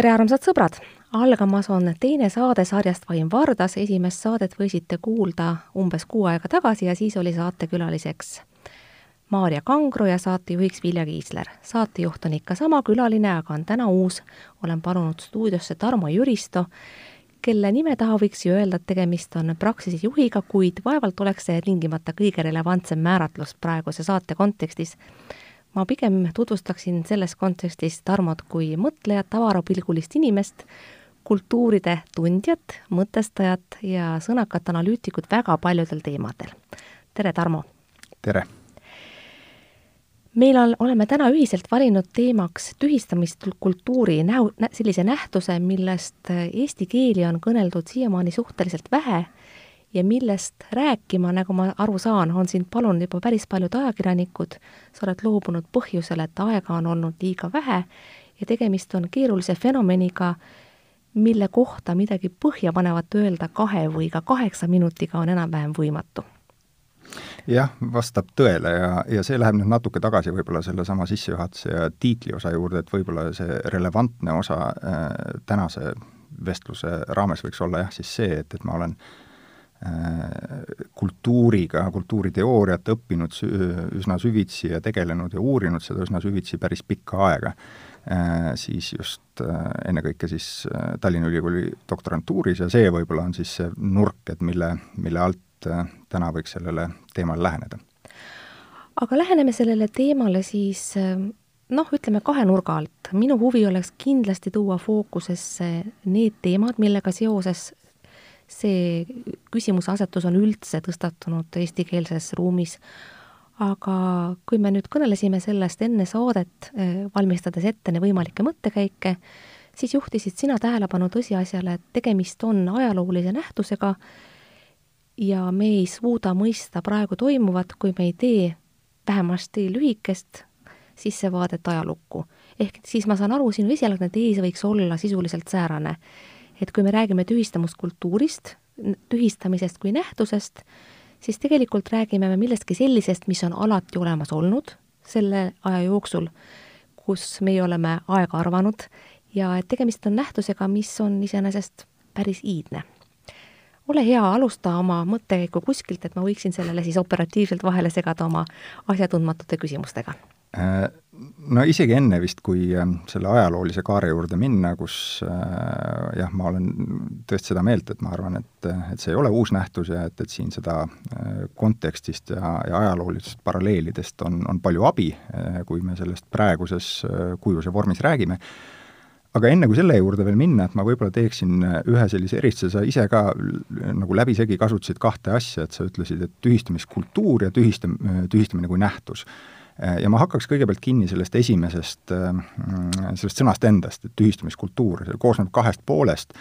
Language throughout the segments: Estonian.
tere, armsad sõbrad! algamas on teine saade sarjast Vaim Vardas, esimest saadet võisite kuulda umbes kuu aega tagasi ja siis oli saatekülaliseks Maarja Kangro ja saatejuhiks Vilja Kiisler. saatejuht on ikka sama külaline, aga on täna uus. olen palunud stuudiosse Tarmo Jüristo, kelle nime taha võiks ju öelda, et tegemist on Praxise juhiga, kuid vaevalt oleks see tingimata kõige relevantsem määratlus praeguse saate kontekstis ma pigem tutvustaksin selles kontekstis Tarmot kui mõtlejat, avarapilgulist inimest, kultuuride tundjat, mõtestajat ja sõnakat analüütikut väga paljudel teemadel. tere, Tarmo! tere! meil on, oleme täna ühiselt valinud teemaks tühistamiskultuuri näo, sellise nähtuse, millest eesti keeli on kõneldud siiamaani suhteliselt vähe ja millest rääkima, nagu ma aru saan, on sind palunud juba päris paljud ajakirjanikud, sa oled loobunud põhjusel, et aega on olnud liiga vähe ja tegemist on keerulise fenomeniga, mille kohta midagi põhjapanevat öelda kahe või ka kaheksa minutiga on enam-vähem võimatu. Jah, vastab tõele ja, ja see läheb nüüd natuke tagasi võib-olla sellesama sissejuhatuse ja tiitli osa juurde, et võib-olla see relevantne osa äh, tänase vestluse raames võiks olla jah, siis see, et, et ma olen äh, kultuuriga, kultuuriteooriat õppinud üsna süvitsi ja tegelenud ja uurinud seda üsna süvitsi päris pikka aega, äh, siis just äh, ennekõike siis äh, Tallinna Ülikooli doktorantuuris ja see võib-olla on siis see nurk, et mille, mille alt täna võiks sellele teemale läheneda. aga läheneme sellele teemale siis noh, ütleme kahe nurga alt. minu huvi oleks kindlasti tuua fookusesse need teemad, millega seoses see küsimuse asetus on üldse tõstatunud eestikeelses ruumis. aga kui me nüüd kõnelesime sellest enne saadet, eh, valmistades ette võimalikke mõttekäike, siis juhtisid sina tähelepanu tõsiasjale, et tegemist on ajaloolise nähtusega ja me ei suuda mõista praegu toimuvat, kui me ei tee vähemasti lühikest sissevaadet ajalukku. ehk siis ma saan aru, sinu esialgne tees võiks olla sisuliselt säärane et kui me räägime tühistamiskultuurist, tühistamisest kui nähtusest, siis tegelikult räägime me millestki sellisest, mis on alati olemas olnud selle aja jooksul, kus meie oleme aega arvanud ja et tegemist on nähtusega, mis on iseenesest päris iidne. ole hea, alusta oma mõttekäiku kuskilt, et ma võiksin sellele siis operatiivselt vahele segada oma asjatundmatute küsimustega no isegi enne vist, kui äh, selle ajaloolise kaare juurde minna, kus äh, jah, ma olen tõesti seda meelt, et ma arvan, et, et see ei ole uus nähtus ja et, et siin seda kontekstist ja, ja ajaloolistest paralleelidest on, on palju abi, kui me sellest praeguses kujus ja vormis räägime, aga enne kui selle juurde veel minna, et ma võib-olla teeksin ühe sellise eristuse, sa ise ka nagu läbisegi kasutasid kahte asja, et sa ütlesid, et tühistamiskultuur ja tühistam-, tühistamine kui nähtus ja ma hakkaks kõigepealt kinni sellest esimesest, mm, sellest sõnast endast, et tühistamiskultuur, see koosneb kahest poolest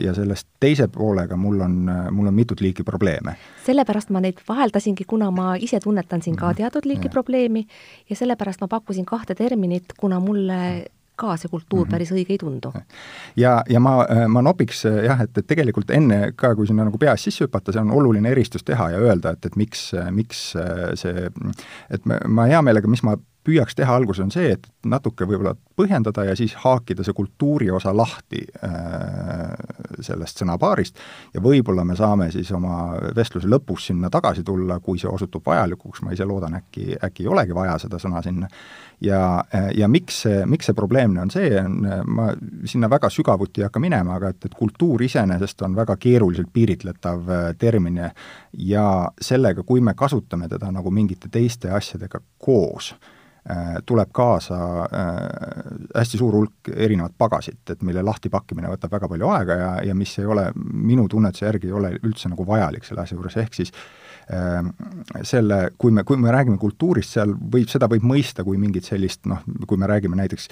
ja sellest teise poolega mul on, mul on mitut liiki probleeme. sellepärast ma neid vaheldasingi, kuna ma ise tunnetan siin ka mhm. teatud liiki ja. probleemi ja sellepärast ma pakkusin kahte terminit, kuna mulle ka see kultuur mm -hmm. päris õige ei tundu. ja, ja ma, ma nopiks jah, et, et tegelikult enne ka, kui sinna nagu peas sisse hüpata, see on oluline eristus teha ja öelda, et, et miks, miks see, et ma, ma hea meelega, mis ma püüaks teha alguses, on see, et natuke võib-olla põhjendada ja siis haakida see kultuuri osa lahti äh, sellest sõnapaarist ja võib-olla me saame siis oma vestluse lõpus sinna tagasi tulla, kui see osutub vajalikuks, ma ise loodan, äkki, äkki ei olegi vaja seda sõna sinna, ja, ja miks see, miks see probleemne on? See, on, ma sinna väga sügavuti ei hakka minema, aga et, et kultuur iseenesest on väga keeruliselt piiritletav äh, termin ja sellega, kui me kasutame teda nagu mingite teiste asjadega koos, äh, tuleb kaasa äh, hästi suur hulk erinevat pagasit, et mille lahtipakkimine võtab väga palju aega ja, ja mis ei ole, minu tunnetuse järgi ei ole üldse nagu vajalik selle asja juures, ehk siis Ehm, selle, kui me, kui me räägime kultuurist, seal võib, seda võib mõista kui mingit sellist noh, kui me räägime näiteks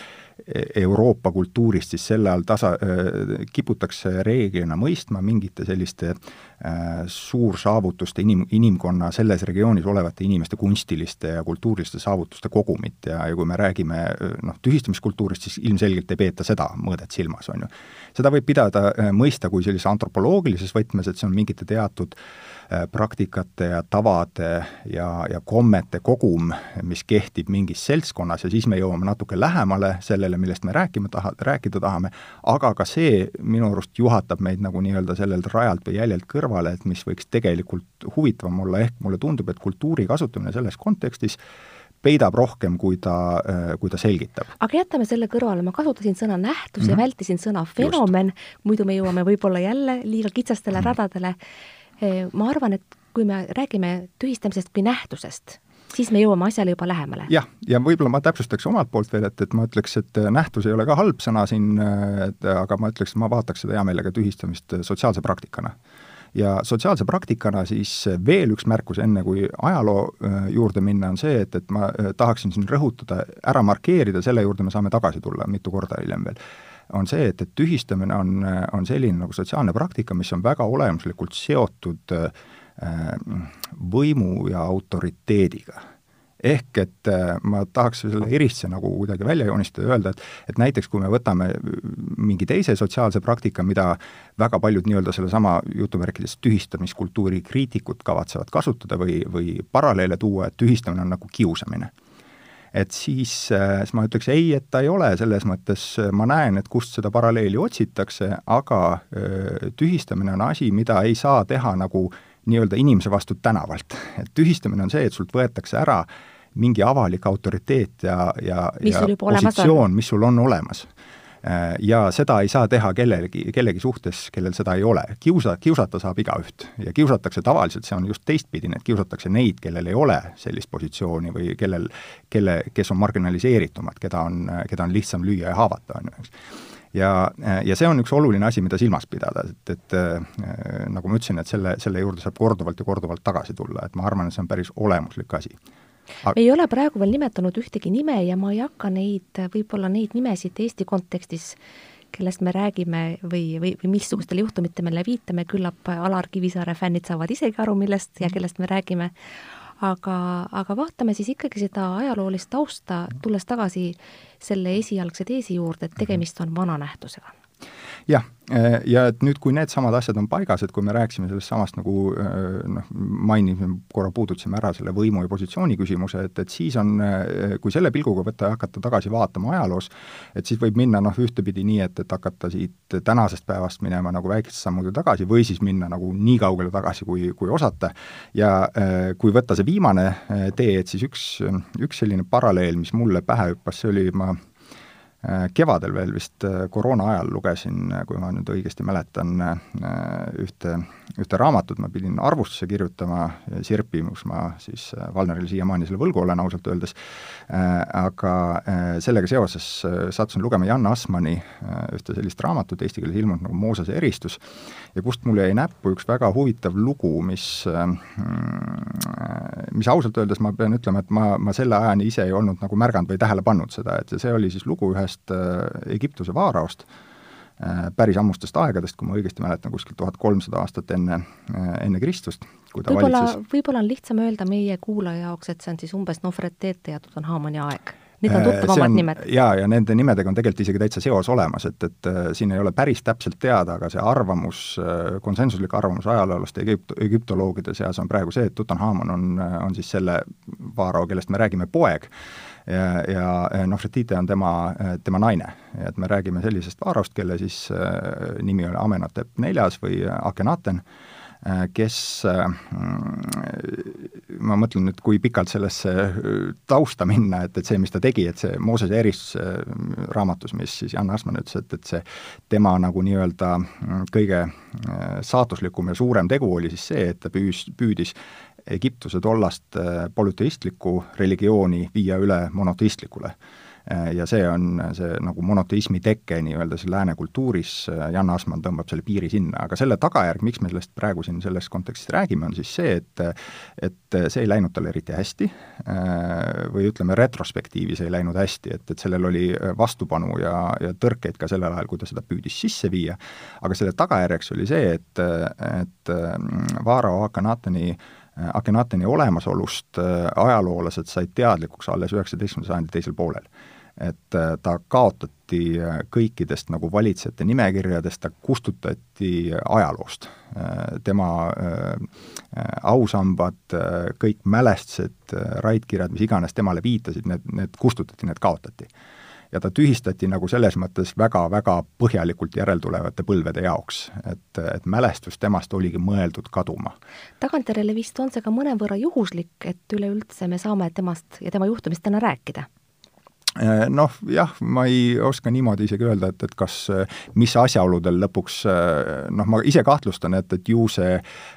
Euroopa kultuurist, siis selle all tasa äh,, kiputakse reeglina mõistma mingite selliste äh, suursaavutuste inim, inimkonna selles regioonis olevate inimeste kunstiliste ja kultuuriliste saavutuste kogumit ja, ja kui me räägime noh, tühistamiskultuurist, siis ilmselgelt ei peeta seda mõõdet silmas, on ju. seda võib pidada äh,, mõista kui sellise antropoloogilises võtmes, et see on mingite teatud äh, praktikate ja tavade ja, ja kommete kogum, mis kehtib mingis seltskonnas ja siis me jõuame natuke lähemale sellele, millest me rääkima taha, rääkida tahame, aga ka see minu arust juhatab meid nagu nii-öelda sellelt rajalt või jäljelt kõrvale, et mis võiks tegelikult huvitavam olla, ehk mulle tundub, et kultuuri kasutamine selles kontekstis peidab rohkem, kui ta, kui ta selgitab. aga jätame selle kõrvale, ma kasutasin sõna nähtus mm -hmm. ja mhm. vältisin sõna fenomen, muidu me jõuame võib-olla jälle liiga kitsastele mm -hmm. radadele. ma arvan, et kui me räägime tühistamisest kui nähtusest, siis me jõuame asjale juba lähemale. jah, ja võib-olla ma täpsustaks omalt poolt veel, et, et ma ütleks, et nähtus ei ole ka halb sõna siin, et aga ma ütleks, ma vaataks seda hea meelega tühistamist sotsiaalse praktikana ja sotsiaalse praktikana siis veel üks märkus, enne kui ajaloo äh, juurde minna, on see, et, et ma äh, tahaksin siin rõhutada, ära markeerida, selle juurde me saame tagasi tulla mitu korda hiljem veel, on see, et, et tühistamine on, on selline nagu sotsiaalne praktika, mis on väga olemuslikult seotud äh, võimu ja autoriteediga. Ehk et äh, ma tahaks selle eristuse nagu kuidagi välja joonistada ja öelda, et et näiteks kui me võtame mingi teise sotsiaalse praktika, mida väga paljud nii-öelda sellesama jutumärkides tühistamiskultuuri kriitikud kavatsevad kasutada või, või paralleele tuua, et tühistamine on nagu kiusamine. Et siis, äh, siis ma ütleks ei, et ta ei ole, selles mõttes äh, ma näen, et kust seda paralleeli otsitakse, aga tühistamine on asi, mida ei saa teha nagu nii-öelda inimese vastu tänavalt. et tühistamine on see, et sult võetakse ära mingi avalik autoriteet ja, ja, ja positsioon, mis sul on olemas ja seda ei saa teha kellelegi, kellegi suhtes, kellel seda ei ole. kiusa, kiusata saab igaüht ja kiusatakse tavaliselt, see on just teistpidine, et kiusatakse neid, kellel ei ole sellist positsiooni või kellel, kelle, kes on marginaliseeritumad, keda on, keda on lihtsam lüüa ja haavata, on ju, eks ja, ja see on üks oluline asi, mida silmas pidada, et, et äh, nagu ma ütlesin, et selle, selle juurde saab korduvalt ja korduvalt tagasi tulla, et ma arvan, et see on päris olemuslik asi. Aga... me ei ole praegu veel nimetanud ühtegi nime ja ma ei hakka neid, võib-olla neid nimesid Eesti kontekstis kellest me räägime või, või, või missugustele juhtumitele viitame, küllap Alar Kivisaare fännid saavad isegi aru, millest ja kellest me räägime aga, aga vaatame siis ikkagi seda ajaloolist tausta, tulles tagasi selle esialgse teesi juurde, et tegemist on vana nähtusega jah, äh, ja et nüüd, kui needsamad asjad on paigas, et kui me rääkisime sellest samast nagu äh, noh, mainisime, korra puudutasime ära selle võimu ja positsiooni küsimuse, et, et siis on, äh, kui selle pilguga võtta ja hakata tagasi vaatama ajaloos, et siis võib minna noh, ühtepidi nii, et, et hakata siit tänasest päevast minema nagu väikeste sammude tagasi või siis minna nagu nii kaugele tagasi, kui, kui osata. ja kui võtta see viimane tee, et siis üks, üks selline paralleel, mis mulle pähe hüppas, see oli, ma kevadel veel vist äh, koroona ajal lugesin, äh, kui ma nüüd õigesti mäletan, ühte, ühte raamatut, ma pidin arvustuse kirjutama Sirpi, kus ma siis Valnerile siiamaani selle võlgu olen ausalt öeldes, aga sellega seoses sattusin lugema Jan Asmani ühte sellist raamatut, eesti keeles ilmunud nagu Moosese eristus, ja kust mulle jäi näppu üks väga huvitav lugu, mis, mis ausalt öeldes ma pean ütlema, et ma, ma selle ajani ise ei olnud nagu märganud või tähele pannud seda, et see oli siis lugu ühest äh, Egiptuse vaaraost, äh, päris ammustest aegadest, kui ma õigesti mäletan, kuskil tuhat kolmsada aastat enne, äh, enne Kristust, kui ta võib-olla võib-olla on lihtsam öelda meie kuulaja jaoks, et see on siis umbes Nofretete ja Tutanhamoni aeg Need on tuttavamad nimed. jaa, ja nende nimedega on tegelikult isegi täitsa seos olemas, et, et äh, siin ei ole päris täpselt teada, aga see arvamus, äh, konsensuslik arvamus ajaloolaste Egüpt-, egüptoloogide seas on praegu see, et Tutanhamon on, äh, on siis selle vaarao, kellest me räägime, poeg, ja, ja Nofretite on tema, tema naine. et me räägime sellisest vaaraost, kelle siis nimi oli Amenhotep neljas või Akhenaten, Äh, kes, äh, ma mõtlen nüüd, kui pikalt sellesse äh, tausta minna, et, et see, mis ta tegi, et see Moosese eristus raamatus, mis siis Jan Asman ütles, et, et see tema nagu nii-öelda kõige saatuslikum ja suurem tegu oli siis see, et ta püüs, püüdis Egiptuse tollast polüteistlikku religiooni viia üle monoteistlikule. Äh, ja see on see nagu monoteismi teke nii-öelda siin lääne kultuuris, äh, Jan Asman tõmbab selle piiri sinna, aga selle tagajärg, miks me sellest praegu siin selles kontekstis räägime, on siis see, et et see ei läinud talle eriti hästi äh, või ütleme, retrospektiivis ei läinud hästi, et, et sellel oli vastupanu ja, ja tõrkeid ka sellel ajal, kui ta seda püüdis sisse viia, aga selle tagajärjeks oli see, et, et Vaaro Akanatani Akenateni olemasolust ajaloolased said teadlikuks alles üheksateistkümnenda sajandi teisel poolel et ta kaotati kõikidest nagu valitsejate nimekirjadest, ta kustutati ajaloost. tema ausambad, kõik mälestused, raidkirjad, mis iganes temale viitasid, need, need kustutati, need kaotati ja ta tühistati nagu selles mõttes väga-väga põhjalikult järeltulevate põlvede jaoks, et, et mälestus temast oligi mõeldud kaduma. tagantjärele vist on see ka mõnevõrra juhuslik, et üleüldse me saame temast ja tema juhtumist täna rääkida Äh, noh, jah, ma ei oska niimoodi isegi öelda, et, et kas, mis asjaoludel lõpuks noh, ma ise kahtlustan, et, et ju see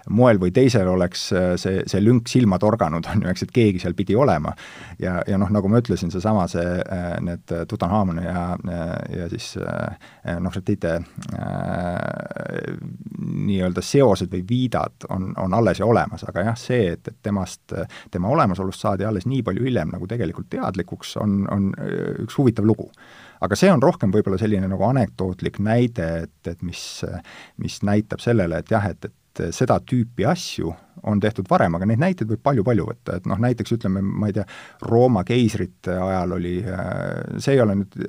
moel või teisel oleks see, see lünk silma torganud, on ju, eks, et keegi seal pidi olema. ja, ja noh, nagu ma ütlesin, seesama see, need Tutankhamon ja, ja siis noh, Retite äh, nii-öelda seosed või viidad on, on alles ja olemas, aga jah, see, et, et temast, tema olemasolust saadi alles nii palju hiljem nagu tegelikult teadlikuks, on, on üks huvitav lugu. aga see on rohkem võib-olla selline nagu anekdootlik näide, et, et mis, mis näitab sellele, et jah, et, et seda tüüpi asju on tehtud varem, aga neid näiteid võib palju-palju võtta, et noh, näiteks ütleme, ma ei tea, Rooma keisrite ajal oli, äh, see ei ole nüüd,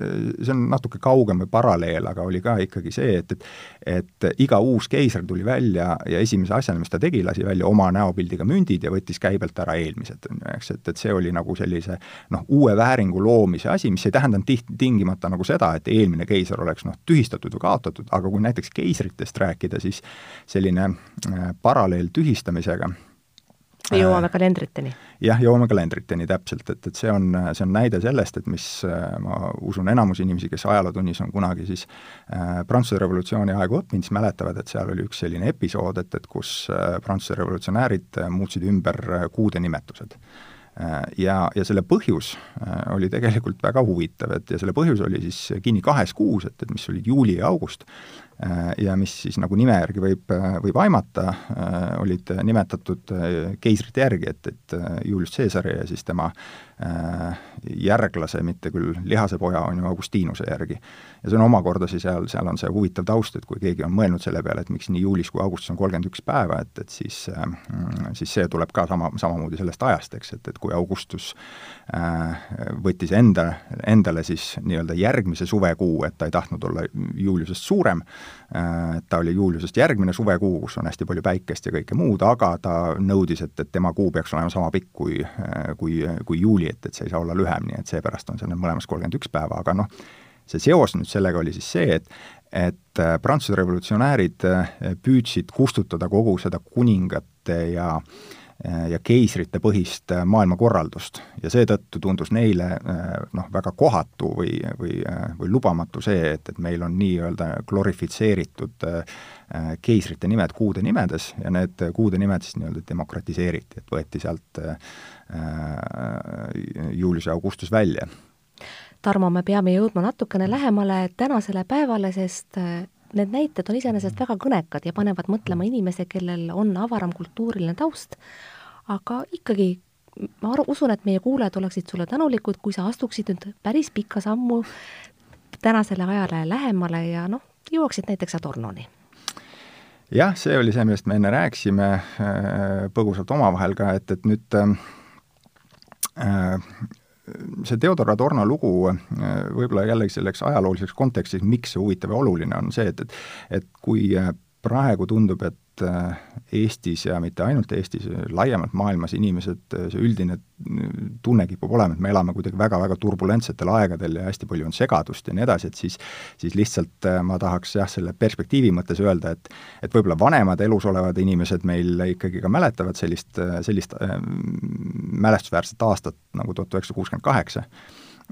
see on natuke kaugem või paralleel, aga oli ka ikkagi see, et, et et iga uus keiser tuli välja ja esimese asjana, mis ta tegi, lasi välja oma näopildiga mündid ja võttis käibelt ära eelmised, on ju, eks, et, et see oli nagu sellise noh, uue vääringu loomise asi, mis ei tähendanud tihti tingimata nagu seda, et eelmine keiser oleks noh, tühistatud või kaotatud, aga kui näiteks keisritest rääkida, siis selline äh, paralleel tühistamisega me jõuame kalendriteni. jah, jõuame kalendriteni täpselt, et, et see on, see on näide sellest, et mis ma usun, enamus inimesi, kes ajalootunnis on kunagi siis äh, Prantsuse revolutsiooni aegu õppinud, siis mäletavad, et seal oli üks selline episood, et, et kus äh, Prantsuse revolutsionäärid muutsid ümber kuude nimetused ja, ja selle põhjus oli tegelikult väga huvitav, et ja selle põhjus oli siis kinni kahes kuus, et, et mis olid juuli ja august, Äh, ja mis siis nagu nime järgi võib, äh, võib aimata, äh, olid nimetatud keisrite järgi, et, et Julius Caesari ja siis tema järglase, mitte küll lihase poja, on ju Augustiinuse järgi. ja see on omakorda siis seal, seal on see huvitav taust, et kui keegi on mõelnud selle peale, et miks nii juulis kui augustis on kolmkümmend üks päeva, et, et siis, siis see tuleb ka sama, samamoodi sellest ajast, eks, et, et kui Augustus võttis enda, endale siis nii-öelda järgmise suvekuu, et ta ei tahtnud olla Juliusest suurem, Äh, ta oli Juliusest järgmine suvekuu, kus on hästi palju päikest ja kõike muud, aga ta nõudis, et, et tema kuu peaks olema sama pikk kui, äh, kui, kui juuli, et, et see ei saa olla lühem, nii et seepärast on seal mõlemas kolmkümmend üks päeva, aga noh, see seos nüüd sellega oli siis see, et et äh, Prantsuse revolutsionäärid püüdsid kustutada kogu seda kuningate ja äh, Äh, ja keisrite põhist äh, maailmakorraldust ja seetõttu tundus neile äh, noh, väga kohatu või, või, või lubamatu see, et, et meil on nii-öelda glorifitseeritud keisrite nimed kuude nimedes ja need kuude nimed siis nii-öelda demokratiseeriti, et võeti sealt Julius ja Augustus välja. Tarmo, me peame jõudma natukene lähemale tänasele päevale, sest need näited on iseenesest väga kõnekad ja panevad mõtlema inimese, kellel on avaram kultuuriline taust, aga ikkagi ma aru, usun, et meie kuulajad oleksid sulle tänulikud, kui sa astuksid nüüd päris pikka sammu tänasele ajale lähemale ja noh, jõuaksid näiteks Adornoni. Jah, see oli see, millest me enne rääkisime äh, põgusalt omavahel ka, et, et nüüd äh, see Theodor Adorno lugu äh, võib-olla jällegi selleks ajalooliseks kontekstiks, miks see huvitav ja oluline on see, et, et et kui praegu tundub, et Äh, Eestis ja mitte ainult Eestis, laiemalt maailmas inimesed, äh, see üldine tunne kipub olema, et me elame kuidagi väga-väga turbulentsetel aegadel ja hästi palju on segadust ja nii edasi, et siis siis lihtsalt äh, ma tahaks jah, selle perspektiivi mõttes öelda, et et võib-olla vanemad elus olevad inimesed meil ikkagi ka mäletavad sellist, sellist äh, mälestusväärset aastat nagu tuhat üheksasada kuuskümmend kaheksa,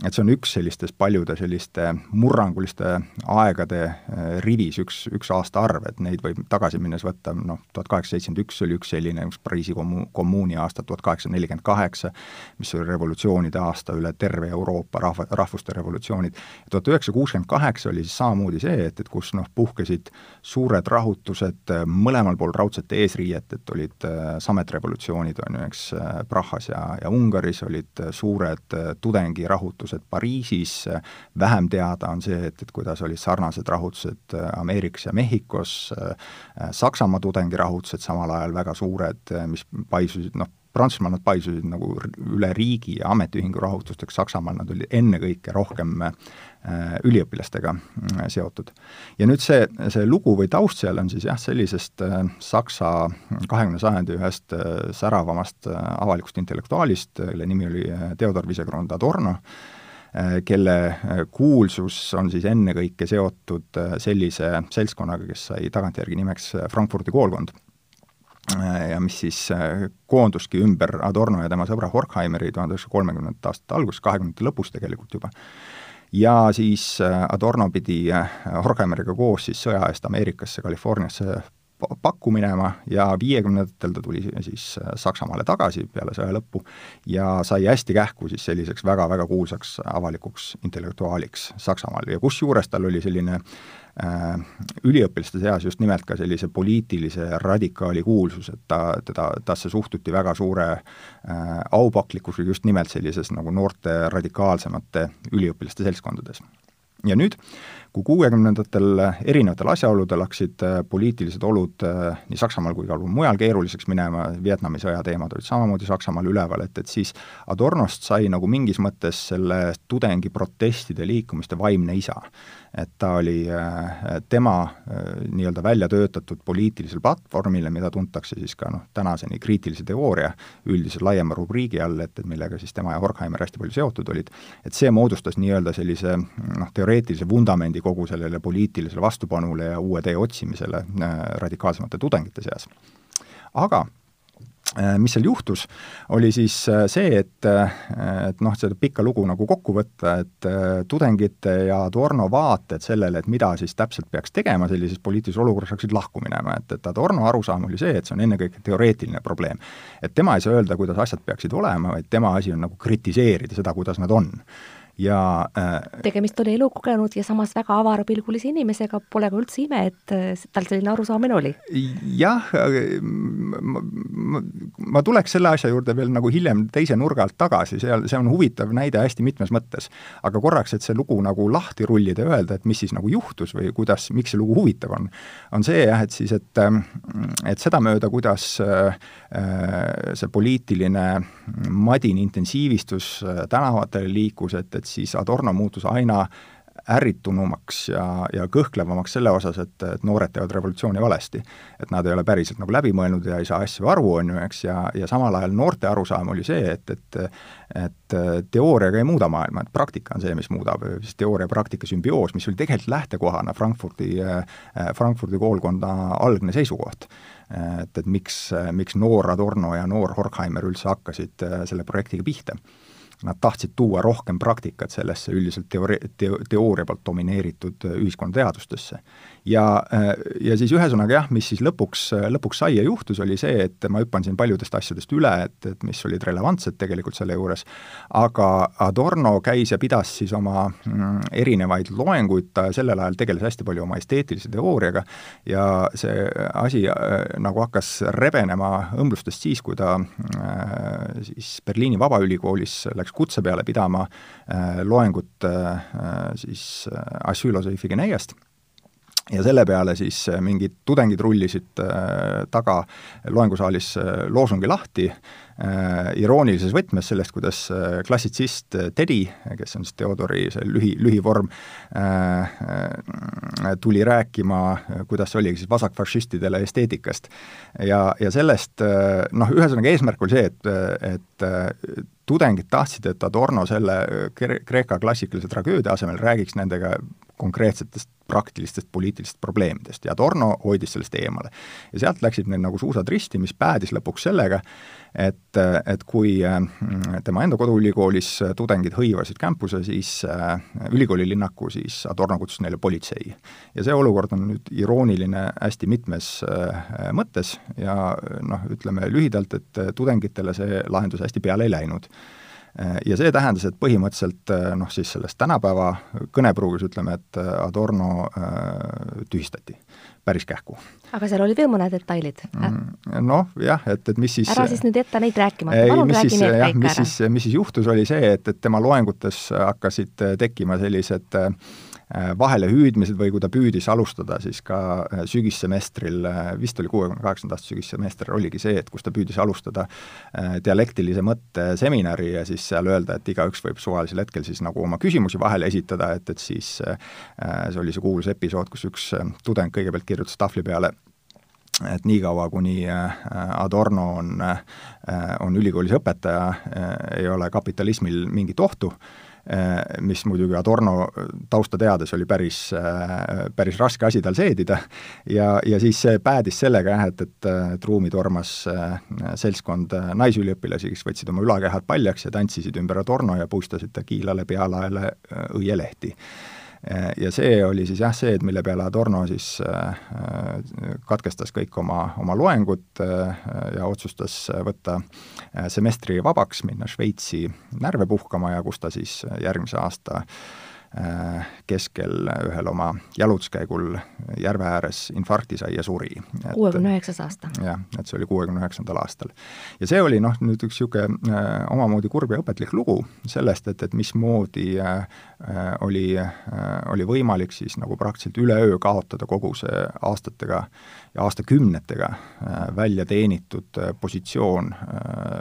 et see on üks sellistest paljude selliste murranguliste aegade äh, rivis üks, üks aastaarv, et neid võib tagasi minnes võtta, noh, tuhat kaheksasada seitsekümmend üks oli üks selline, üks Pariisi kommu-, kommuuni aasta, tuhat kaheksasada nelikümmend kaheksa, mis oli revolutsioonide aasta üle terve Euroopa, rahva, rahvuste revolutsioonid, tuhat üheksasada kuuskümmend kaheksa oli siis samamoodi see, et, et kus noh, puhkesid suured rahutused äh, mõlemal pool raudset eesriiet, et olid äh, sametrevolutsioonid, on ju, eks, Prahas ja, ja Ungaris olid suured tudengirahutused, rahutused Pariisis, vähem teada on see, et, et kuidas olid sarnased rahutused äh, Ameerikas ja Mehhikos, äh, Saksamaa tudengirahutused samal ajal väga suured, äh, mis paisusid noh, Prantsusmaal nad paisusid nagu üle riigi ja ametiühingu rahutusteks, Saksamaal nad olid ennekõike rohkem üliõpilastega seotud. ja nüüd see, see lugu või taust seal on siis jah, sellisest Saksa kahekümne sajandi ühest säravamast avalikust intellektuaalist, kelle nimi oli Theodor Wiesegrund Adorno, Äh, kelle äh, kuulsus on siis ennekõike seotud äh, sellise seltskonnaga, kes sai tagantjärgi nimeks Frankfurdi koolkond ja mis siis koonduski ümber Adorno ja tema sõbra Horkheimeri tuhande üheksasaja kolmekümnendate aastate alguses, kahekümnendate lõpus tegelikult juba. ja siis Adorno pidi Horkheimeriga koos siis sõja eest Ameerikasse, Californiasse pakku minema ja viiekümnendatel ta tuli siis äh, Saksamaale tagasi peale sõja lõppu ja sai hästi kähku siis selliseks väga-väga kuulsaks avalikuks intellektuaaliks Saksamaal ja kusjuures tal oli selline äh, üliõpilaste seas just nimelt ka sellise poliitilise radikaali kuulsus, et ta, teda, tasse suhtuti väga suure äh, aupaklikkusega just nimelt sellises nagu noorte radikaalsemate üliõpilaste seltskondades. Ja nüüd kui kuuekümnendatel erinevatel asjaoludel hakkasid äh, poliitilised olud äh, nii Saksamaal kui ka mujal keeruliseks minema, Vietnami sõja teemad olid samamoodi Saksamaal üleval, et, et siis Adornost sai nagu mingis mõttes selle tudengiprotestide liikumiste vaimne isa. Et ta oli äh, tema nii-öelda välja töötatud poliitilisel platvormile, mida tuntakse siis ka noh, tänaseni kriitilise teooria üldise laiema rubriigi all, et, et millega siis tema ja Horkheimer hästi palju seotud olid, et see moodustas nii-öelda sellise noh, teoreetilise vundamendi kogu sellele poliitilisele vastupanule ja uue tee otsimisele äh, radikaalsemate tudengite seas. aga äh, mis seal juhtus, oli siis äh, see, et, et noh, seda pikka lugu nagu kokku võtta, et tudengite ja Adorno vaated sellele, et mida siis täpselt peaks tegema sellises poliitilises olukorras, hakkasid lahku minema, et, et Adorno arusaam oli see, et see on ennekõike teoreetiline probleem. et tema ei saa öelda, kuidas asjad peaksid olema, vaid tema asi on nagu kritiseerida seda, kuidas nad on ja äh, tegemist oli elukogenud ja samas väga avarapilgulise inimesega, pole ka üldse ime, et äh, tal selline arusaamine oli. jah, ma, ma, ma tuleks selle asja juurde veel nagu hiljem teise nurga alt tagasi, seal, see on huvitav näide hästi mitmes mõttes. aga korraks, et see lugu nagu lahti rullida ja öelda, et mis siis nagu juhtus või kuidas, miks see lugu huvitav on, on see jah, et siis, et et sedamööda, kuidas äh, see poliitiline madin intensiivistus tänavatele liikus, et, et siis Adorno muutus aina ärritunumaks ja, ja kõhklevamaks selle osas, et, et noored teevad revolutsiooni valesti. et nad ei ole päriselt nagu läbi mõelnud ja ei saa asju aru, on ju, eks, ja, ja samal ajal noorte arusaam oli see, et, et et teooriaga ei muuda maailma, et praktika on see, mis muudab, siis teooria ja praktika sümbioos, mis oli tegelikult lähtekohana Frankfurdi, Frankfurdi koolkonda algne seisukoht et, et miks, miks noor Adorno ja noor Horkheimer üldse hakkasid selle projektiga pihta nad tahtsid tuua rohkem praktikat sellesse üldiselt teoori-, teo-, teooria poolt domineeritud äh, ühiskonnateadustesse. Ja, äh, ja siis ühesõnaga jah, mis siis lõpuks, lõpuks sai ja juhtus, oli see, et ma hüppan siin paljudest asjadest üle, et, et mis olid relevantsed tegelikult selle juures, aga Adorno käis ja pidas siis oma mm, erinevaid loenguid, ta sellel ajal tegeles hästi palju oma esteetilise teooriaga ja see asi äh, nagu hakkas rebenema õmblustest siis, kui ta äh, siis Berliini Vabaülikoolis läks kutse peale pidama loengut siis Asylosõifi Geneiast ja selle peale siis mingid tudengid rullisid taga loengusaalis loosungi lahti äh, iroonilises võtmes sellest, kuidas klassitsist Teddy, kes on siis Theodori see lühi, lühivorm äh,, tuli rääkima, kuidas see oligi siis vasakfašistidele esteetikast. ja, ja sellest noh, ühesõnaga eesmärk oli see, et, et tudengid tahtsid, et Adorno selle Kreeka klassikalise tragöödia asemel räägiks nendega konkreetsetest praktilistest poliitilistest probleemidest ja Adorno hoidis sellest eemale. ja sealt läksid neil nagu suusad risti, mis päädis lõpuks sellega, et, et kui mm, tema enda koduülikoolis tudengid hõivasid campus'e, siis äh, ülikooli linnaku, siis Adorno kutsus neile politsei. ja see olukord on nüüd irooniline hästi mitmes äh, mõttes ja noh, ütleme lühidalt, et tudengitele see lahendus hästi peale ei läinud ja see tähendas, et põhimõtteliselt äh, noh, siis selles tänapäeva kõnepruugis ütleme, et äh, Adorno tühistati päris kähku. aga seal oli veel mõned detailid äh?? Noh, jah, et, et mis siis ära siis nüüd jäta neid rääkimata, palun räägi need kõik ära. mis siis, mis siis juhtus, oli see, et, et tema loengutes hakkasid tekkima sellised äh, vahelehüüdmised või kui ta püüdis alustada siis ka sügissemestril, vist oli kuuekümne kaheksanda aasta sügissemester, oligi see, et kus ta püüdis alustada dialektilise mõtte seminari ja siis seal öelda, et igaüks võib suvalisel hetkel siis nagu oma küsimusi vahele esitada, et, et siis see oli see kuulus episood, kus üks tudeng kõigepealt kirjutas tahvli peale et niikaua, kuni äh, Adorno on, äh, on ülikoolis õpetaja, äh, ei ole kapitalismil mingit ohtu, mis muidugi Adorno tausta teades oli päris, päris raske asi tal seedida, ja, ja siis see päädis sellega jah, et, et, et ruumi tormas seltskond naisüliõpilasi, kes võtsid oma ülakehad paljaks ja tantsisid ümber Adorno ja puistasid ta kiilale pealaele õielehti ja see oli siis jah, see, et mille peale Adorno siis äh, katkestas kõik oma, oma loengud äh, ja otsustas võtta äh, semestri vabaks, minna Šveitsi närve puhkama ja kus ta siis järgmise aasta Äh, keskel ühel oma jalutuskäigul järve ääres infarkti sai ja suri. kuuekümne üheksas aasta? jah, et see oli kuuekümne üheksandal aastal. ja see oli noh, nüüd üks niisugune äh, omamoodi kurb ja õpetlik lugu sellest, et, et mismoodi äh, äh, oli äh,, oli võimalik siis nagu praktiliselt üleöö kaotada kogu see aastatega ja aastakümnetega äh, välja teenitud äh, positsioon äh,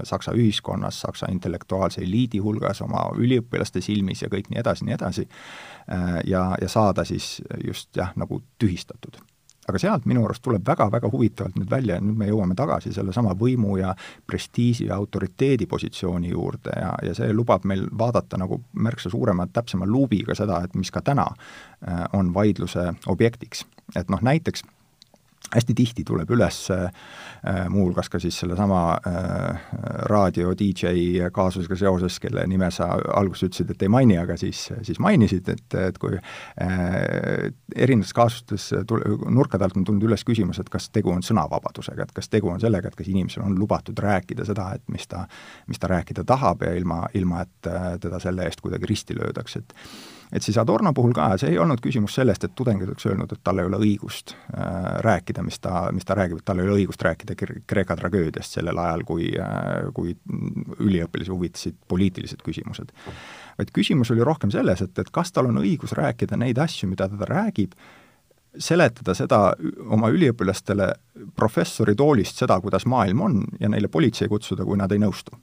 Saksa ühiskonnas, Saksa intellektuaalse eliidi hulgas, oma üliõpilaste silmis ja kõik nii edasi, nii edasi, ja, ja saada siis just jah, nagu tühistatud aga sealt minu arust tuleb väga-väga huvitavalt nüüd välja ja nüüd me jõuame tagasi sellesama võimu ja prestiiži ja autoriteedi positsiooni juurde ja, ja see lubab meil vaadata nagu märksa suurema, täpsema luubiga seda, et mis ka täna on vaidluse objektiks. et noh, näiteks hästi tihti tuleb üles äh, muuhulgas ka siis sellesama äh, raadio DJ kaasusega seoses, kelle nime sa alguses ütlesid, et ei maini, aga siis, siis mainisid, et, et kui äh, erinevates kaasustes tul-, nurkade alt on tulnud üles küsimus, et kas tegu on sõnavabadusega, et kas tegu on sellega, et kas inimesel on lubatud rääkida seda, et mis ta, mis ta rääkida tahab ja ilma, ilma et äh, teda selle eest kuidagi risti löödaks, et et siis Adorno puhul ka, see ei olnud küsimus sellest, et tudengid oleks öelnud, et tal ei ole õigust äh, rääkida, mis ta, mis ta räägib, et tal ei ole õigust rääkida Kreeka tragöödiast sellel ajal, kui äh,, kui üliõpilasi huvitasid poliitilised küsimused. vaid küsimus oli rohkem selles, et, et kas tal on õigus rääkida neid asju, mida ta räägib, seletada seda oma üliõpilastele professori toolist, seda, kuidas maailm on, ja neile politsei kutsuda, kui nad ei nõustu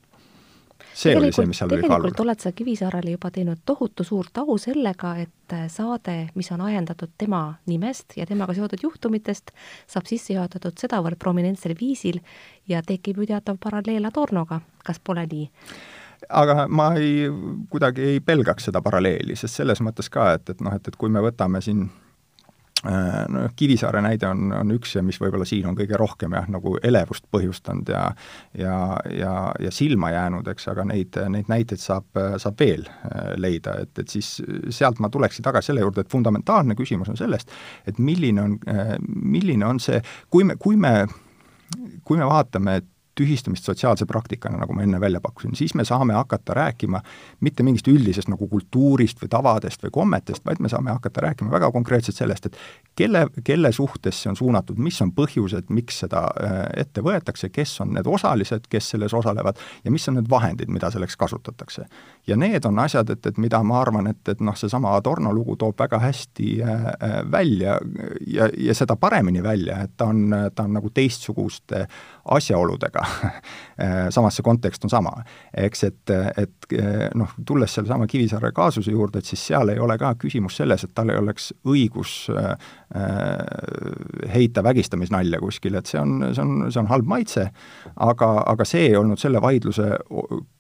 see oli see, mis seal oli kaalul. tegelikult oled sa Kivisaarele juba teinud tohutu suurt au sellega, et äh, saade, mis on ajendatud tema nimest ja temaga seotud juhtumitest, saab sisse juhatatud sedavõrd prominentsel viisil ja tekib ju teatav paralleel Adornoga, kas pole nii? aga ma ei, kuidagi ei pelgaks seda paralleeli, sest selles mõttes ka, et, et noh, et, et kui me võtame siin noh, Kivisaare näide on, on üks ja mis võib-olla siin on kõige rohkem jah, nagu elevust põhjustanud ja ja, ja, ja silma jäänud, eks, aga neid, neid näiteid saab, saab veel äh, leida, et, et siis sealt ma tuleksin tagasi selle juurde, et fundamentaalne küsimus on sellest, et milline on, äh, milline on see, kui me, kui me kui me vaatame, et tühistamist sotsiaalse praktikana, nagu ma enne välja pakkusin, siis me saame hakata rääkima mitte mingist üldisest nagu kultuurist või tavadest või kommetest, vaid me saame hakata rääkima väga konkreetselt sellest, et kelle, kelle suhtes see on suunatud, mis on põhjused, miks seda äh, ette võetakse, kes on need osalised, kes selles osalevad ja mis on need vahendid, mida selleks kasutatakse. ja need on asjad, et, et mida ma arvan, et, et noh, seesama Adorno lugu toob väga hästi äh, äh, välja ja, ja seda paremini välja, et ta on, ta on nagu teistsuguste asjaoludega samas see kontekst on sama. eks, et, et noh, tulles sellesama Kivisaare kaasuse juurde, et siis seal ei ole ka küsimus selles, et tal ei oleks õigus äh, heita vägistamisnalja kuskil, et see on, see on, see on halb maitse, aga, aga see ei olnud selle vaidluse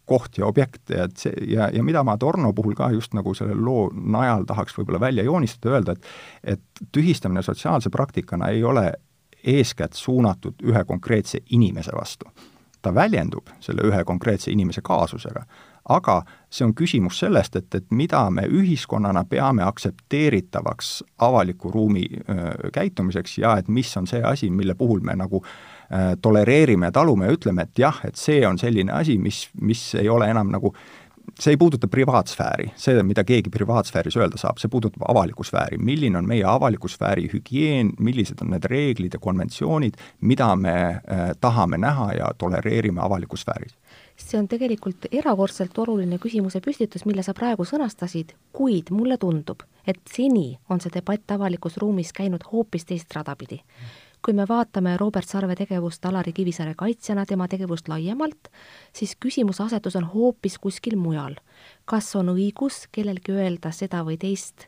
koht ja objekt ja et see, ja, ja mida ma Torno puhul ka just nagu selle loo najal tahaks võib-olla välja joonistada, öelda, et et tühistamine sotsiaalse praktikana ei ole eeskätt suunatud ühe konkreetse inimese vastu. ta väljendub selle ühe konkreetse inimese kaasusega, aga see on küsimus sellest, et, et mida me ühiskonnana peame aktsepteeritavaks avaliku ruumi öö, käitumiseks ja et mis on see asi, mille puhul me nagu öö, tolereerime ja talume ja ütleme, et jah, et see on selline asi, mis, mis ei ole enam nagu see ei puuduta privaatsfääri, see, mida keegi privaatsfääris öelda saab, see puudutab avalikku sfääri, milline on meie avaliku sfääri hügieen, millised on need reeglid ja konventsioonid, mida me äh, tahame näha ja tolereerime avalikus sfääris? See on tegelikult erakordselt oluline küsimuse püstitus, mille sa praegu sõnastasid, kuid mulle tundub, et seni on see debatt avalikus ruumis käinud hoopis teist rada pidi. Kui me vaatame Robert Sarve tegevust Alari Kivisaare kaitsjana, tema tegevust laiemalt, siis küsimuse asetus on hoopis kuskil mujal. kas on õigus kellelgi öelda seda või teist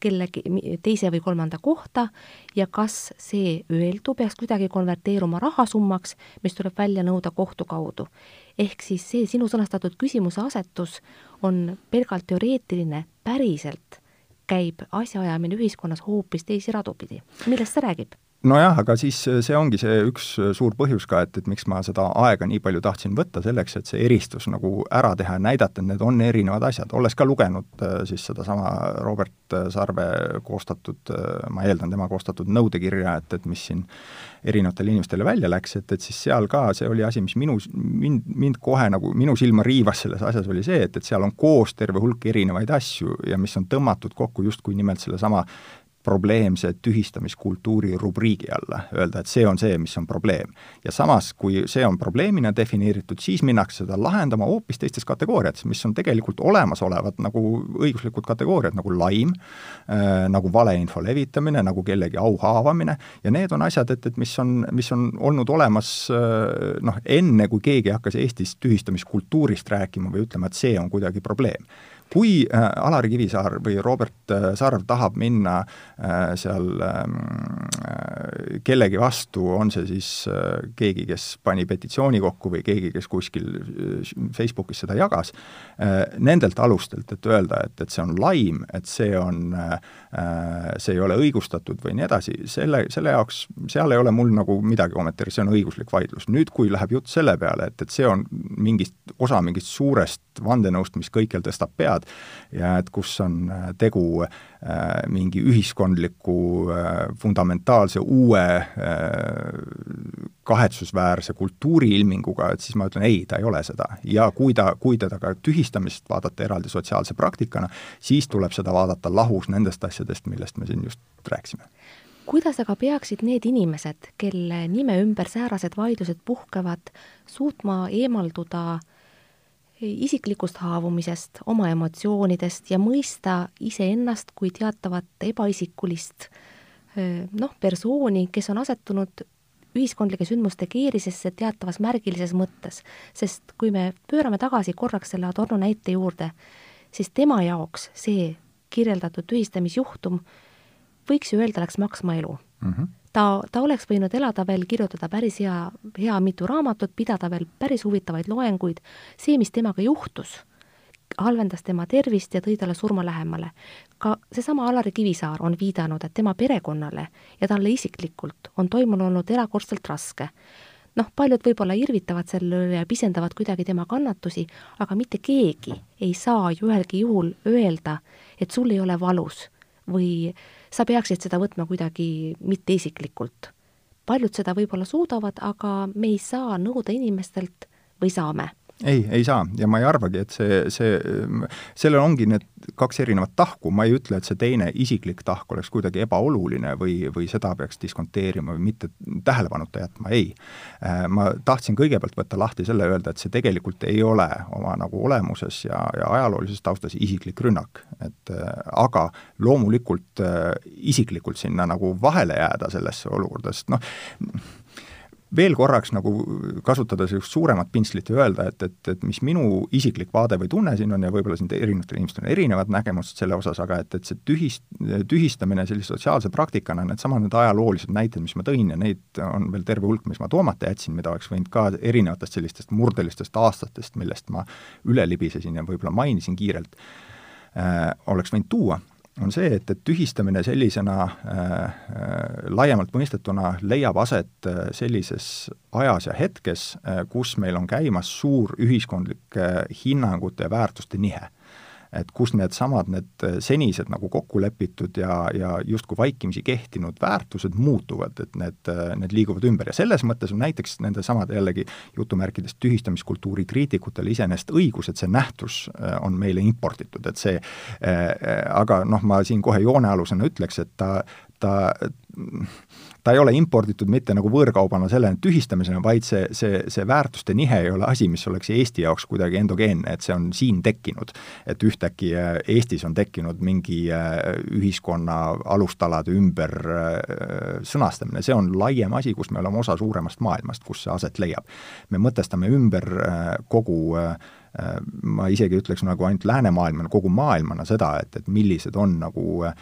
kellegi teise või kolmanda kohta ja kas see öeldu peaks kuidagi konverteeruma rahasummaks, mis tuleb välja nõuda kohtu kaudu. ehk siis see sinu sõnastatud küsimuse asetus on pelgalt teoreetiline, päriselt käib asjaajamine ühiskonnas hoopis teisi radu pidi. millest see räägib? Nojah, aga siis äh, see ongi see üks äh, suur põhjus ka, et, et miks ma seda aega nii palju tahtsin võtta, selleks et see eristus nagu ära teha ja näidata, et need on erinevad asjad, olles ka lugenud äh, siis sedasama Robert Sarve koostatud, ma eeldan, tema koostatud nõudekirja, et, et mis siin erinevatele inimestele välja läks, et, et siis seal ka see oli asi, mis minu, mind, mind kohe nagu, minu silma riivas selles asjas, oli see, et, et seal on koos terve hulk erinevaid asju ja mis on tõmmatud kokku justkui nimelt sellesama probleemse tühistamiskultuuri rubriigi alla, öelda, et see on see, mis on probleem. ja samas, kui see on probleemina defineeritud, siis minnakse seda lahendama hoopis teistes kategooriates, mis on tegelikult olemasolevad nagu õiguslikud kategooriad, nagu laim äh,, nagu valeinfo levitamine, nagu kellegi au haavamine, ja need on asjad, et, et mis on, mis on olnud olemas äh, noh, enne, kui keegi hakkas Eestis tühistamiskultuurist rääkima või ütlema, et see on kuidagi probleem kui äh, Alari Kivisaar või Robert äh, Sarv tahab minna äh, seal ähm, kellegi vastu, on see siis keegi, kes pani petitsiooni kokku või keegi, kes kuskil Facebookis seda jagas, nendelt alustelt, et öelda, et, et see on laim, et see on, see ei ole õigustatud või nii edasi, selle, selle jaoks, seal ei ole mul nagu midagi kommenteerida, see on õiguslik vaidlus. nüüd, kui läheb jutt selle peale, et, et see on mingist, osa mingist suurest vandenõust, mis kõikjal tõstab pead ja et kus on äh, tegu äh, mingi ühiskondliku äh, fundamentaalse uue kahetsusväärse kultuuriilminguga, et siis ma ütlen ei, ta ei ole seda. ja kui ta, kui teda ka tühistamist vaadata eraldi sotsiaalse praktikana, siis tuleb seda vaadata lahus nendest asjadest, millest me siin just rääkisime kuidas aga peaksid need inimesed, kelle nime ümber säärased vaidlused puhkevad, suutma eemalduda äh, isiklikust haavumisest, oma emotsioonidest ja mõista iseennast kui teatavat ebaisikulist noh, persooni, kes on asetunud ühiskondlike sündmuste keerisesse teatavas märgilises mõttes. sest kui me pöörame tagasi korraks selle Adorno näite juurde, siis tema jaoks see kirjeldatud tühistamisjuhtum võiks ju öelda, läks maksma elu mm. -hmm ta, ta oleks võinud elada veel, kirjutada päris hea, hea mitu raamatut, pidada veel päris huvitavaid loenguid, see, mis temaga juhtus, halvendas tema tervist ja tõi talle surma lähemale. ka seesama Alari Kivisaar on viidanud, et tema perekonnale ja talle isiklikult on toimunu olnud erakordselt raske. noh, paljud võib-olla irvitavad selle üle ja pisendavad kuidagi tema kannatusi, aga mitte keegi ei saa ju ühelgi juhul öelda, et sul ei ole valus või äh, sa peaksid seda võtma kuidagi mitte isiklikult. paljud seda võib-olla suudavad, aga me ei saa nõuda inimestelt või saame ei, ei saa. Ja ma ei arvagi, et see, see, sellel ongi need kaks erinevat tahku, ma ei ütle, et see teine isiklik tahk oleks kuidagi ebaoluline või, või seda peaks diskonteerima või mitte tähelepanuta jätma, ei. Äh, ma tahtsin kõigepealt võtta lahti selle, öelda, et see tegelikult ei ole oma nagu olemuses ja, ja ajaloolises taustas isiklik rünnak, et äh, aga loomulikult äh, isiklikult sinna nagu vahele jääda sellesse olukorda, sest noh, veel korraks nagu kasutada sellist suuremat pintslit ja öelda, et, et, et mis minu isiklik vaade või tunne siin on ja võib-olla siin erinevatel inimestel on erinevad nägemused selle osas, aga et, et see tühist, tühistamine sellise sotsiaalse praktikana, needsamad need ajaloolised näited, mis ma tõin ja neid on veel terve hulk, mis ma toomata jätsin, mida oleks võinud ka erinevatest sellistest murdelistest aastatest, millest ma üle libisesin ja võib-olla mainisin kiirelt äh,, oleks võinud tuua on see, et, et tühistamine sellisena äh, äh, laiemalt mõistetuna leiab aset äh, sellises ajas ja hetkes äh,, kus meil on käimas suur ühiskondlike hinnangute ja väärtuste nihe et kus needsamad, need senised nagu kokku lepitud ja, ja justkui vaikimisi kehtinud väärtused muutuvad, et need, need liiguvad ümber. Ja selles mõttes on näiteks nendesamade jällegi jutumärkides tühistamiskultuuri kriitikutel iseenesest õigus, et see nähtus äh, on meile importitud, et see äh, aga noh, ma siin kohe joonealusena ütleks, et ta ta ta ei ole imporditud mitte nagu võõrkaubana selle tühistamisena, vaid see, see, see väärtuste nihe ei ole asi, mis oleks Eesti jaoks kuidagi endogeenne, et see on siin tekkinud. et ühtäkki äh, Eestis on tekkinud mingi äh, ühiskonna alustalade ümber äh, sõnastamine, see on laiem asi, kus me oleme osa suuremast maailmast, kus see aset leiab. me mõtestame ümber kogu äh, ma isegi ütleks nagu ainult läänemaailmana, kogu maailmana seda, et, et millised on nagu äh,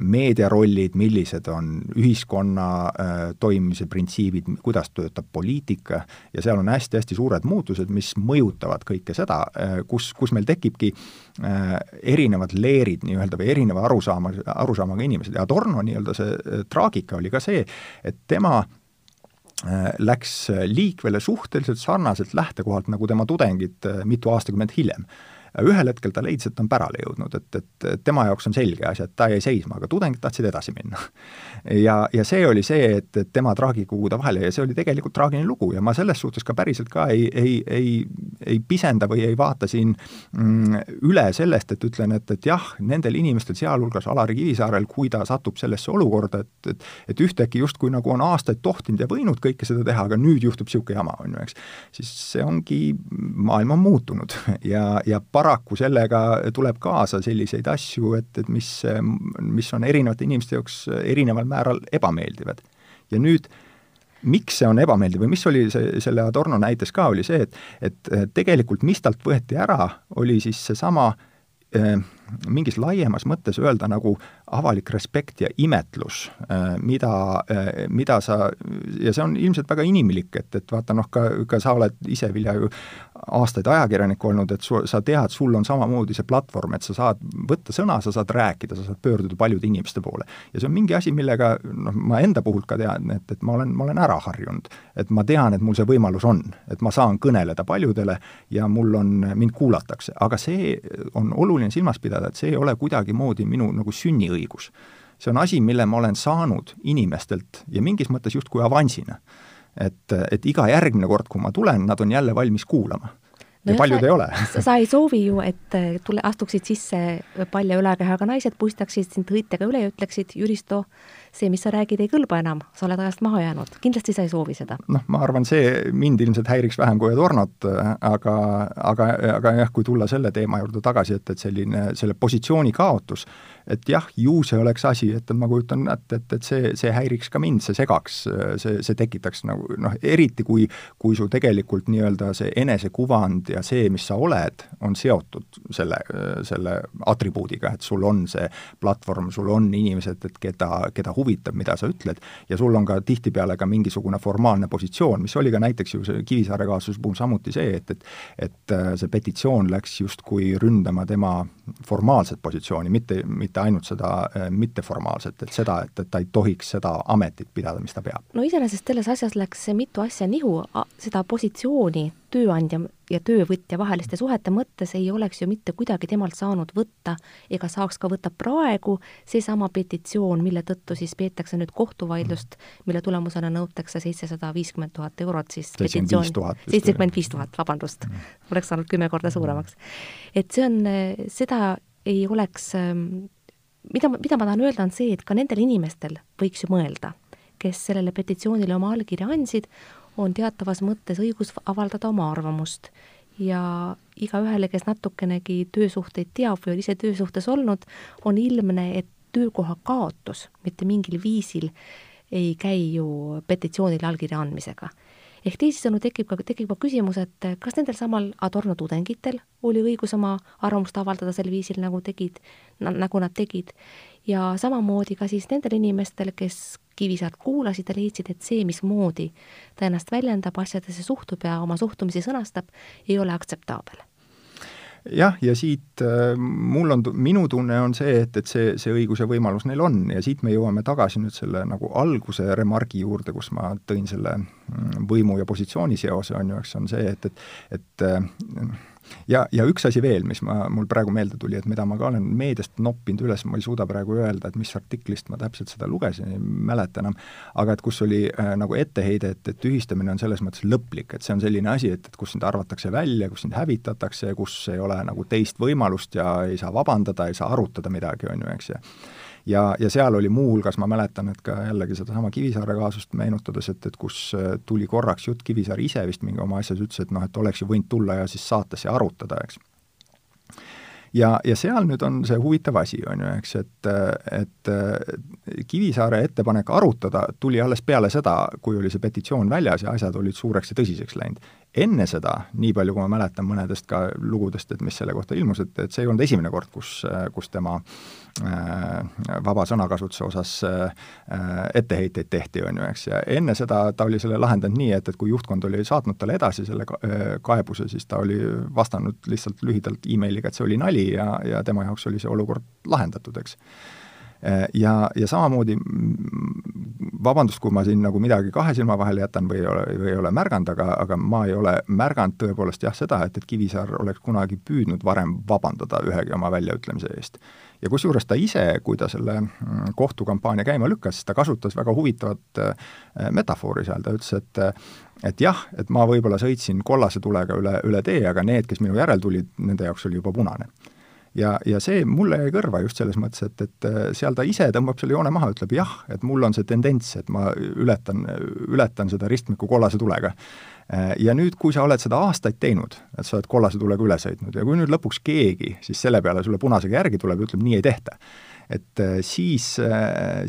meedia rollid, millised on ühiskonna äh, toimimise printsiibid, kuidas töötab poliitika. Ja seal on hästi-hästi suured muutused, mis mõjutavad kõike seda, kus, kus meil tekibki erinevad leerid nii-öelda või erineva arusaama, arusaamaga inimesed. Ja Adorno nii-öelda see traagika oli ka see, et tema Äh, läks liikvele suhteliselt sarnaselt lähtekohalt nagu tema tudengid äh, mitu aastakümmet hiljem ühel hetkel ta leidis, et ta on pärale jõudnud, et, et tema jaoks on selge asi, et ta jäi seisma, aga tudengid tahtsid edasi minna. ja, ja see oli see, et, et tema traagika kukuda vahele ja see oli tegelikult traagiline lugu ja ma selles suhtes ka päriselt ka ei, ei, ei, ei pisenda või ei vaata siin mm, üle sellest, et ütlen, et, et jah, nendel inimestel, sealhulgas Alari Kivisaarel, kui ta satub sellesse olukorda, et, et et ühtäkki justkui nagu on aastaid tohtinud ja võinud kõike seda teha, aga nüüd juhtub niisugune jama, on ju, eks, siis see ongi, maailm on muutunud ja, ja paraku sellega tuleb kaasa selliseid asju, et, et mis, mis on erinevate inimeste jaoks erineval määral ebameeldivad. ja nüüd miks see on ebameeldiv või mis oli see, selle Adorno näites ka, oli see, et et tegelikult mis talt võeti ära, oli siis seesama eh, mingis laiemas mõttes öelda nagu avalik respekt ja imetlus, äh, mida, äh, mida sa, ja see on ilmselt väga inimlik, et, et vaata noh, ka, ka sa oled ise, Vilja, ju aastaid ajakirjanik olnud, et su, sa tead, sul on samamoodi see platvorm, et sa saad võtta sõna, sa saad rääkida, sa saad pöörduda paljude inimeste poole. ja see on mingi asi, millega noh, ma enda puhul ka tean, et, et ma olen, ma olen ära harjunud. et ma tean, et mul see võimalus on, et ma saan kõneleda paljudele ja mul on, mind kuulatakse, aga see on oluline silmas pidada, et see ei ole kuidagimoodi minu nagu sünniõigus. see on asi, mille ma olen saanud inimestelt ja mingis mõttes justkui avansina. Et, et iga järgmine kord, kui ma tulen, nad on jälle valmis kuulama. No ja paljud sa, ei ole. sa ei soovi ju, et tule, astuksid sisse palja ülakehaga naised, puistaksid sind õitega üle ja ütleksid, Jüristo, see, mis sa räägid, ei kõlba enam, sa oled ajast maha jäänud, kindlasti sa ei soovi seda. noh, ma arvan, see mind ilmselt häiriks vähem kui Adornot, aga, aga, aga jah, kui tulla selle teema juurde tagasi, et, et selline, selle positsiooni kaotus, et jah, ju see oleks asi, et ma kujutan ette, et, et see, see häiriks ka mind, see segaks, see, see tekitaks nagu noh, eriti kui, kui su tegelikult nii-öelda see enesekuvand ja see, mis sa oled, on seotud selle, selle atribuudiga, et sul on see platvorm, sul on inimesed, et keda, keda huvitab mida sa ütled, ja sul on ka tihtipeale ka mingisugune formaalne positsioon, mis oli ka näiteks ju see Kivisaare kaasuse puhul samuti see, et, et et äh, see petitsioon läks justkui ründama tema formaalset positsiooni, mitte, mitte ainult seda äh, mitteformaalset, et seda, et, et ta ei tohiks seda ametit pidada, mis ta peab. no iseenesest selles asjas läks mitu asja nihu, seda positsiooni tööandja ja töövõtja vaheliste suhete mõttes ei oleks ju mitte kuidagi temalt saanud võtta ega saaks ka võtta praegu seesama petitsioon, mille tõttu siis peetakse nüüd kohtuvaidlust, mille tulemusena nõutakse seitsesada viiskümmend tuhat eurot siis petitsioon, seitsekümmend viis tuhat, vabandust, mm. oleks saanud kümme korda suuremaks. et see on, seda ei oleks, mida, mida ma tahan öelda, on see, et ka nendel inimestel võiks ju mõelda, kes sellele petitsioonile oma allkirja andsid, on teatavas mõttes õigus avaldada oma arvamust ja igaühele, kes natukenegi töösuhteid teab või on ise töösuhtes olnud, on ilmne, et töökoha kaotus mitte mingil viisil ei käi ju petitsioonile allkirja andmisega. Ehk teisisõnu tekib ka, tekib ka küsimus, et kas nendel samal Adorno tudengitel oli õigus oma arvamust avaldada sel viisil, nagu tegid, nagu nad tegid, ja samamoodi ka siis nendel inimestel, kes Kivisaart kuulasid ja leidsid, et see, mismoodi ta ennast väljendab, asjadesse suhtub ja oma suhtumisi sõnastab, ei ole aktseptaabel jah, ja siit äh, mul on, minu tunne on see, et, et see, see õigus ja võimalus neil on ja siit me jõuame tagasi nüüd selle nagu alguse remargi juurde, kus ma tõin selle mm, võimu ja positsiooni seose, on ju, eks, on see, et, et et äh, ja, ja üks asi veel, mis ma, mul praegu meelde tuli, et mida ma ka olen meediast noppinud üles, ma ei suuda praegu öelda, et mis artiklist ma täpselt seda lugesin, ei mäleta enam, aga et kus oli äh, nagu etteheide, et, et tühistamine on selles mõttes lõplik, et see on selline asi, et, et kus sind arvatakse välja, kus sind hävitatakse, kus ei ole nagu teist võimalust ja ei saa vabandada, ei saa arutada midagi, on ju, eks, ja ja, ja seal oli muuhulgas, ma mäletan, et ka jällegi sedasama Kivisaare kaasust meenutades, et, et kus äh, tuli korraks jutt, Kivisaar ise vist mingi oma asjas ütles, et noh, et oleks ju võinud tulla ja siis saatesse arutada, eks. Ja, ja seal nüüd on see huvitav asi, on ju, eks, et, et Kivisaare ettepanek arutada tuli alles peale seda, kui oli see petitsioon väljas ja asjad olid suureks ja tõsiseks läinud enne seda, nii palju kui ma mäletan mõnedest ka lugudest, et mis selle kohta ilmus, et, et see ei olnud esimene kord, kus, kus tema äh, vaba sõnakasutuse osas äh, etteheiteid tehti, on ju, eks, ja enne seda ta oli selle lahendanud nii, et, et kui juhtkond oli saatnud talle edasi selle äh, kaebuse, siis ta oli vastanud lihtsalt lühidalt emailiga, et see oli nali ja, ja tema jaoks oli see olukord lahendatud, eks ja, ja samamoodi vabandust, kui ma siin nagu midagi kahe silma vahele jätan või ei ole, või ei ole märganud, aga, aga ma ei ole märganud tõepoolest jah, seda, et, et Kivisaar oleks kunagi püüdnud varem vabandada ühegi oma väljaütlemise eest. ja kusjuures ta ise, kui ta selle mm, kohtukampaania käima lükkas, ta kasutas väga huvitavat äh, metafoori seal, ta ütles, et et jah, et ma võib-olla sõitsin kollase tulega üle, üle tee, aga need, kes minu järel tulid, nende jaoks oli juba punane ja, ja see mulle jäi kõrva just selles mõttes, et, et äh, seal ta ise tõmbab selle joone maha, ütleb jah, et mul on see tendents, et ma ületan, ületan seda ristmikku kollase tulega. Äh, ja nüüd, kui sa oled seda aastaid teinud, et sa oled kollase tulega üle sõitnud ja kui nüüd lõpuks keegi siis selle peale sulle punasega järgi tuleb ja ütleb, nii ei tehta, et äh, siis,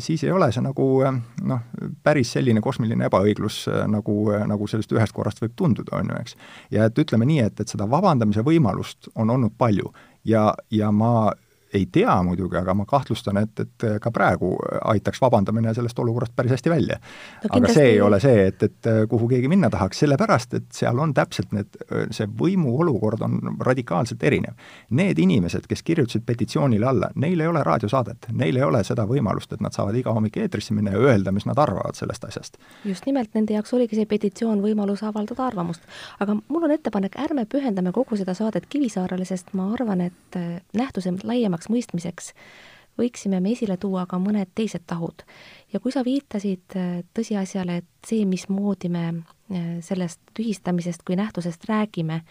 siis ei ole see nagu noh, päris selline kosmiline ebaõiglus, nagu, nagu sellest ühest korrast võib tunduda, on ju, eks. ja et ütleme nii, et, et seda vabandamise võimalust on olnud palju ja, ja ma ei tea muidugi, aga ma kahtlustan, et, et ka praegu aitaks vabandamine sellest olukorrast päris hästi välja no,. aga see ei ole see, et, et kuhu keegi minna tahaks, sellepärast et seal on täpselt need, see võimuolukord on radikaalselt erinev. Need inimesed, kes kirjutasid petitsioonile alla, neil ei ole raadiosaadet, neil ei ole seda võimalust, et nad saavad iga hommik eetrisse minna ja öelda, mis nad arvavad sellest asjast. just nimelt, nende jaoks oligi see petitsioon võimalus avaldada arvamust. aga mul on ettepanek, ärme pühendame kogu seda saadet Kivisaarele, sest ma arvan, et nähtuse laiemaks paremaks mõistmiseks võiksime me esile tuua ka mõned teised tahud. ja kui sa viitasid äh, tõsiasjale, et see, mismoodi me äh, sellest tühistamisest kui nähtusest räägime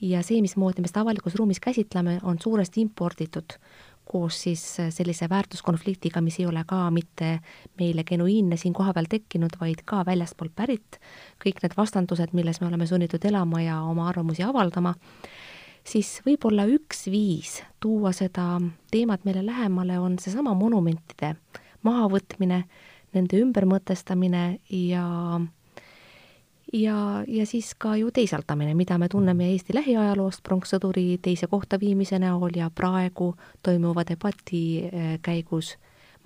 ja see, mismoodi me seda avalikus ruumis käsitleme, on suuresti imporditud, koos siis äh, sellise väärtuskonfliktiga, mis ei ole ka mitte meile genuiinne siin kohapeal tekkinud, vaid ka väljastpoolt pärit, kõik need vastandused, milles me oleme sunnitud elama ja oma arvamusi avaldama siis võib-olla üks viis tuua seda teemat meile lähemale on seesama monumentide mahavõtmine, nende ümbermõtestamine ja ja, ja siis ka ju teisaldamine, mida me tunneme Eesti lähiajaloost pronkssõduri teise kohta viimise näol ja praegu toimuva debati eh, käigus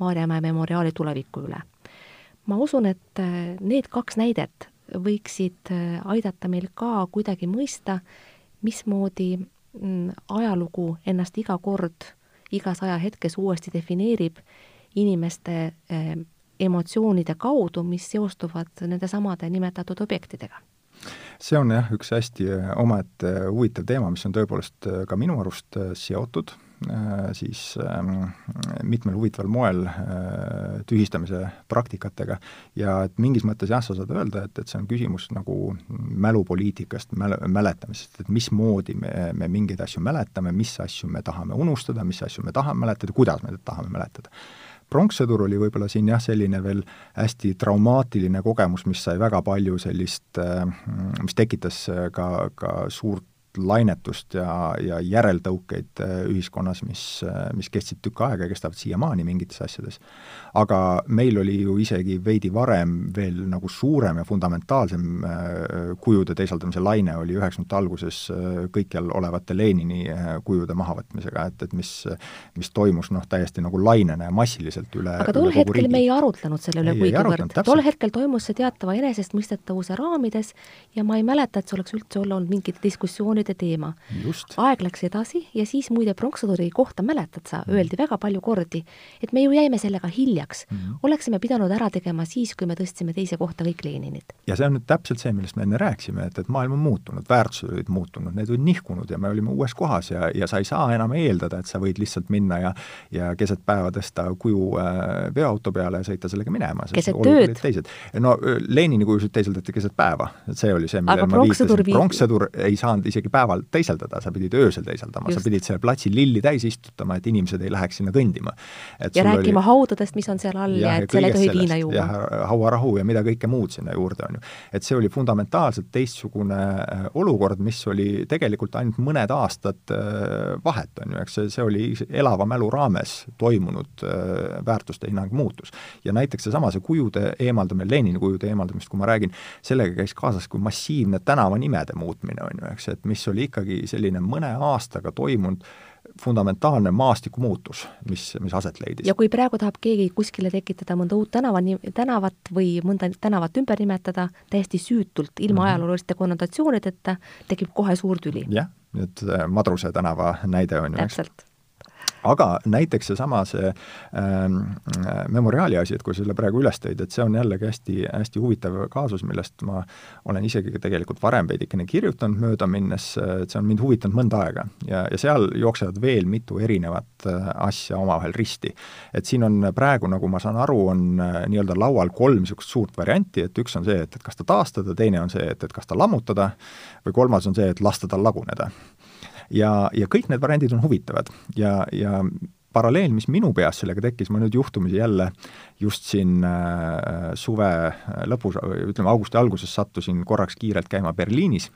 Maarjamäe memoriaali tuleviku üle. ma usun, et eh, need kaks näidet võiksid eh, aidata meil ka kuidagi mõista, mismoodi mm, ajalugu ennast iga kord, igas ajahetkes uuesti defineerib inimeste eh, emotsioonide kaudu, mis seostuvad nendesamade nimetatud objektidega. See on jah, üks hästi eh, omaette huvitav teema, mis on tõepoolest eh, ka minu arust seotud siis ähm, mitmel huvitaval moel äh, tühistamise praktikatega. Ja et mingis mõttes jah, sa saad öelda, et, et see on küsimus nagu mälupoliitikast, mäle, mäletamisest, et mismoodi me, me mingeid asju mäletame, mis asju me tahame unustada, mis asju me tahame mäletada, kuidas me tahame mäletada. Pronkssõdur oli võib-olla siin jah, selline veel hästi traumaatiline kogemus, mis sai väga palju sellist, äh, mis tekitas ka, ka suurt lainetust ja, ja järeltõukeid äh, ühiskonnas, mis, äh, mis kestsid tükk aega ja kestavad siiamaani mingites asjades. aga meil oli ju isegi veidi varem veel nagu suurem ja fundamentaalsem äh, kujude teisaldamise laine oli üheksakümnendate alguses kõikjal olevate Lenini kujude mahavõtmisega, et, et mis, mis toimus noh, täiesti nagu lainena ja massiliselt üle aga tol hetkel riigi. me ei arutlenud selle üle kuigivõrd, tol hetkel toimus see teatava enesestmõistetavuse raamides ja ma ei mäleta, et see oleks üldse olnud mingit diskussiooni missioonide teema. aeg läks edasi ja siis muide pronkssõduri kohta, mäletad sa, mhm. öeldi väga palju kordi, et me ju jäime sellega hiljaks mm. -hmm. oleksime pidanud ära tegema siis, kui me tõstsime teise kohta kõik Leninit. ja see on nüüd täpselt see, millest me enne rääkisime, et, et maailm on muutunud, väärtused olid muutunud, need olid nihkunud ja me olime uues kohas ja, ja sa ei saa enam eeldada, et sa võid lihtsalt minna ja ja keset päeva tõsta kuju äh, veoauto peale ja sõita sellega minema. keset tööd? no Lenini kujusid teisaldati keset päeva, et see oli see, millele ma viitasin, pronkssõdur ei saanud isegi isegi päeval teiseldada, sa pidid öösel teiseldama, sa pidid selle platsi lilli täis istutama, et inimesed ei läheks sinna kõndima. ja rääkima oli... haudadest, mis on seal all ja, ja et seal ei tohi viina juua. hauarahu ja mida kõike muud sinna juurde, on ju. et see oli fundamentaalselt teistsugune äh, olukord, mis oli tegelikult ainult mõned aastad äh, vahet, on ju, eks see, see oli elava mälu raames toimunud äh, väärtuste hinnang muutus. ja näiteks seesama, see kujude eemaldamine, Lenini kujude eemaldamist, kui ma räägin, sellega käis kaasas kui massiivne tänavanimede muutmine, on ju, eks, et mis oli ikkagi selline mõne aastaga toimunud fundamentaalne maastiku muutus, mis, mis aset leidis. ja kui praegu tahab keegi kuskile tekitada mõnda uut tänava, tänavat või mõnda tänavat ümber nimetada täiesti süütult, ilma mm -hmm. ajalooliste konnotatsioonideta, tekib kohe suur tüli. jah, nüüd äh, Madruse tänava näide on ju, eks aga näiteks seesama see ähm, äh, memoriaali asi, et kui sa selle praegu üles tõid, et see on jällegi hästi, hästi huvitav kaasus, millest ma olen isegi tegelikult varem veidikene kirjutanud mööda minnes, et see on mind huvitanud mõnda aega. ja, ja seal jooksevad veel mitu erinevat äh, asja omavahel risti. et siin on praegu, nagu ma saan aru, on äh, nii-öelda laual kolm niisugust suurt varianti, et üks on see, et, et kas ta taastada, teine on see, et, et kas ta lammutada, või kolmas on see, et lasta tal laguneda ja, ja kõik need variandid on huvitavad. Ja, ja paralleel, mis minu peas sellega tekkis, ma nüüd juhtumisi jälle just siin äh, suve lõpus, ütleme augusti alguses sattusin korraks kiirelt käima Berliinis.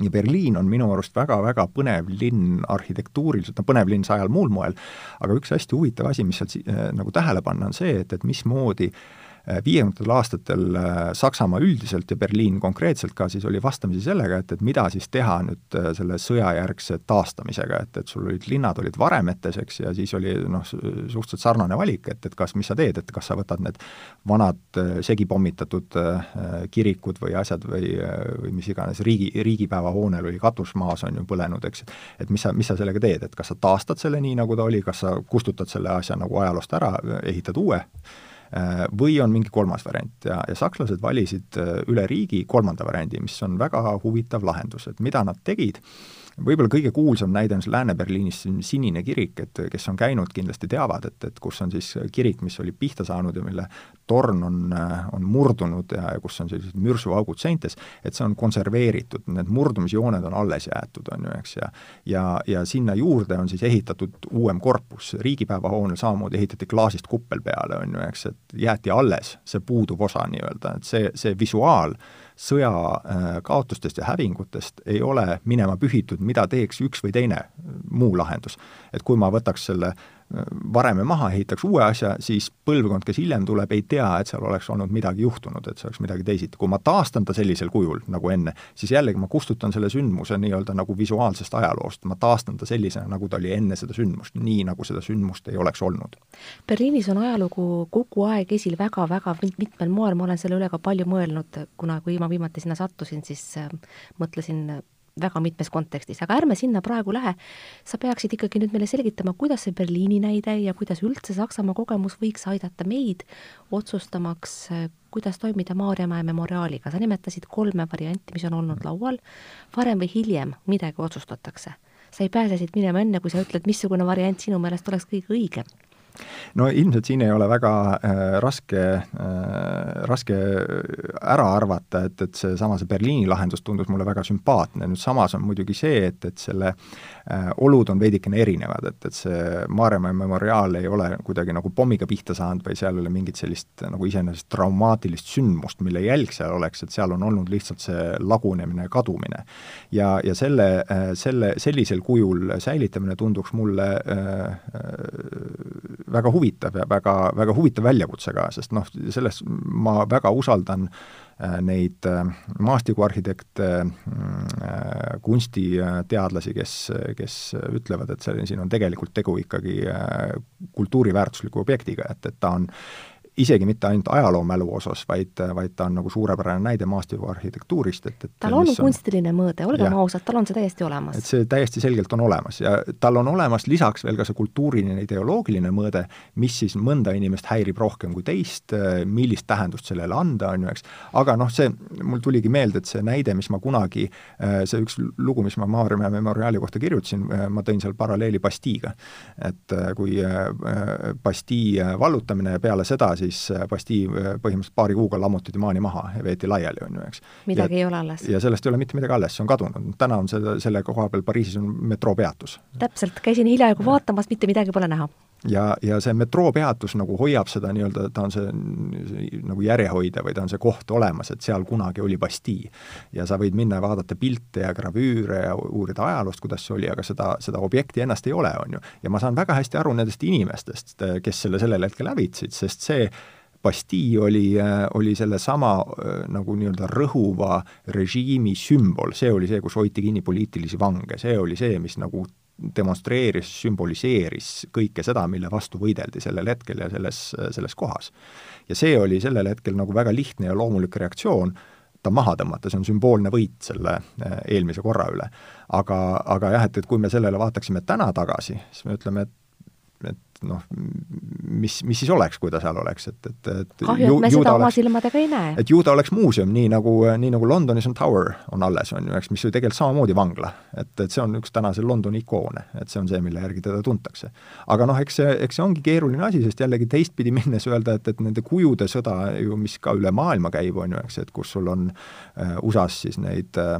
Ja Berliin on minu arust väga-väga põnev linn arhitektuuriliselt, no põnev linn sajal muul moel, aga üks hästi huvitav asi, mis seal äh, nagu tähele panna, on see, et, et mismoodi Äh, viiekümnendatel aastatel äh, Saksamaa üldiselt ja Berliin konkreetselt ka siis oli vastamisi sellega, et, et mida siis teha nüüd äh, selle sõjajärgse taastamisega, et, et sul olid, linnad olid varemetes, eks, ja siis oli noh, suhteliselt sarnane valik, et, et kas, mis sa teed, et kas sa võtad need vanad segi pommitatud kirikud või asjad või, või mis iganes, riigi, riigipäevahoonel oli katus maas, on ju, põlenud, eks, et mis sa, mis sa sellega teed, et kas sa taastad selle nii, nagu ta oli, kas sa kustutad selle asja nagu ajaloost ära, ehitad uue, Äh, või on mingi kolmas variant ja, ja sakslased valisid äh, üle riigi kolmanda variandi, mis on väga huvitav lahendus, et mida nad tegid võib-olla kõige kuulsam näide on see Lääne-Berliinis Sinine kirik, et kes on käinud, kindlasti teavad, et, et kus on siis kirik, mis oli pihta saanud ja mille torn on, on murdunud ja, ja kus on sellised mürsuaugud seintes, et see on konserveeritud, need murdumisjooned on alles jäetud, on ju, eks, ja ja, ja sinna juurde on siis ehitatud uuem korpus, riigipäeva hoonel samamoodi ehitati klaasist kuppel peale, on ju, eks, et jäeti alles see puuduv osa nii-öelda, et see, see visuaal sõja äh, kaotustest ja hävingutest ei ole minema pühitud, mida teeks üks või teine muu lahendus. et kui ma võtaks selle vareme maha, ehitaks uue asja, siis põlvkond, kes hiljem tuleb, ei tea, et seal oleks olnud midagi juhtunud, et see oleks midagi teisiti. kui ma taastan ta sellisel kujul, nagu enne, siis jällegi ma kustutan selle sündmuse nii-öelda nagu visuaalsest ajaloost, ma taastan ta sellisena, nagu ta oli enne seda sündmust, nii nagu seda sündmust ei oleks olnud. Berliinis on ajalugu kogu aeg esil väga-väga mitmel moel, ma olen selle üle ka palju mõelnud, kuna kui ma viimati sinna sattusin, siis äh, mõtlesin väga mitmes kontekstis, aga ärme sinna praegu lähe. sa peaksid ikkagi nüüd meile selgitama, kuidas see Berliini näide ja kuidas üldse Saksamaa kogemus võiks aidata meid otsustamaks, kuidas toimida Maarjamäe memoriaaliga. sa nimetasid kolme varianti, mis on olnud laual. varem või hiljem midagi otsustatakse. sa ei pääse siit minema enne, kui sa ütled, missugune variant sinu meelest oleks kõige õigem no ilmselt siin ei ole väga äh, raske äh,, raske ära arvata, et, et seesama, see Berliini lahendus tundus mulle väga sümpaatne, nüüd samas on muidugi see, et, et selle äh, olud on veidikene erinevad, et, et see Maarjamäe memoriaal ei ole kuidagi nagu pommiga pihta saanud või seal ei ole mingit sellist nagu iseenesest traumaatilist sündmust, mille jälg seal oleks, et seal on olnud lihtsalt see lagunemine ja kadumine. ja, ja selle äh,, selle, sellisel kujul säilitamine tunduks mulle äh, äh väga huvitav ja väga, väga huvitav väljakutse ka, sest noh, selles ma väga usaldan äh, neid äh, maastikuarhitekte, mm, äh, kunstiteadlasi, kes, kes ütlevad, et see, siin on tegelikult tegu ikkagi kultuuriväärtusliku objektiga, et, et ta on isegi mitte ainult ajaloomälu osas, vaid, vaid ta on nagu suurepärane näide maastikuarhitektuurist, et, et tal on kunstiline mõõde, olgem ausad, tal on see täiesti olemas. et see täiesti selgelt on olemas ja tal on olemas lisaks veel ka see kultuuriline, ideoloogiline mõõde, mis siis mõnda inimest häirib rohkem kui teist, millist tähendust sellele anda, on ju, eks, aga noh, see, mul tuligi meelde, et see näide, mis ma kunagi, see üks lugu, mis ma Maarjamäe memoriaali kohta kirjutasin, ma tõin seal paralleeli Bastiiga. et kui Bastille vallutamine ja peale seda siis Bastille põhimõtteliselt paari kuuga lammutati maani maha ja veeti laiali, on ju, eks. midagi ja, ei ole alles. ja sellest ei ole mitte midagi alles, see on kadunud. täna on selle, selle koha peal Pariisis on metroopeatus. täpselt, käisin hiljaaegu vaatamas, mitte midagi pole näha ja, ja see metroopeatus nagu hoiab seda nii-öelda, ta on see, see nagu järjehoidja või ta on see koht olemas, et seal kunagi oli Bastille. ja sa võid minna ja vaadata pilte ja gravüüre ja uurida ajaloost, kuidas see oli, aga seda, seda objekti ennast ei ole, on ju. ja ma saan väga hästi aru nendest inimestest, kes selle sellel hetkel hävitasid, sest see Bastille oli, oli sellesama nagu nii-öelda rõhuva režiimi sümbol, see oli see, kus hoiti kinni poliitilisi vange, see oli see, mis nagu demonstreeris, sümboliseeris kõike seda, mille vastu võideldi sellel hetkel ja selles, selles kohas. ja see oli sellel hetkel nagu väga lihtne ja loomulik reaktsioon, ta maha tõmmata, see on sümboolne võit selle eh, eelmise korra üle. aga, aga jah, et, et kui me sellele vaataksime täna tagasi, siis me ütleme, et et noh, mis, mis siis oleks, kui ta seal oleks, et, et, et kahju, et me seda oma silmadega ei näe. et ju ta oleks muuseum, nii nagu, nii nagu Londonis on Tower, on alles, on ju, eks, mis ju tegelikult samamoodi vangla. et, et see on üks tänase Londoni ikoone, et see on see, mille järgi teda tuntakse. aga noh, eks see, eks see ongi keeruline asi, sest jällegi teistpidi minnes öelda, et, et nende kujude sõda ju, mis ka üle maailma käib, on ju, eks, et kus sul on äh, USA-s siis neid äh,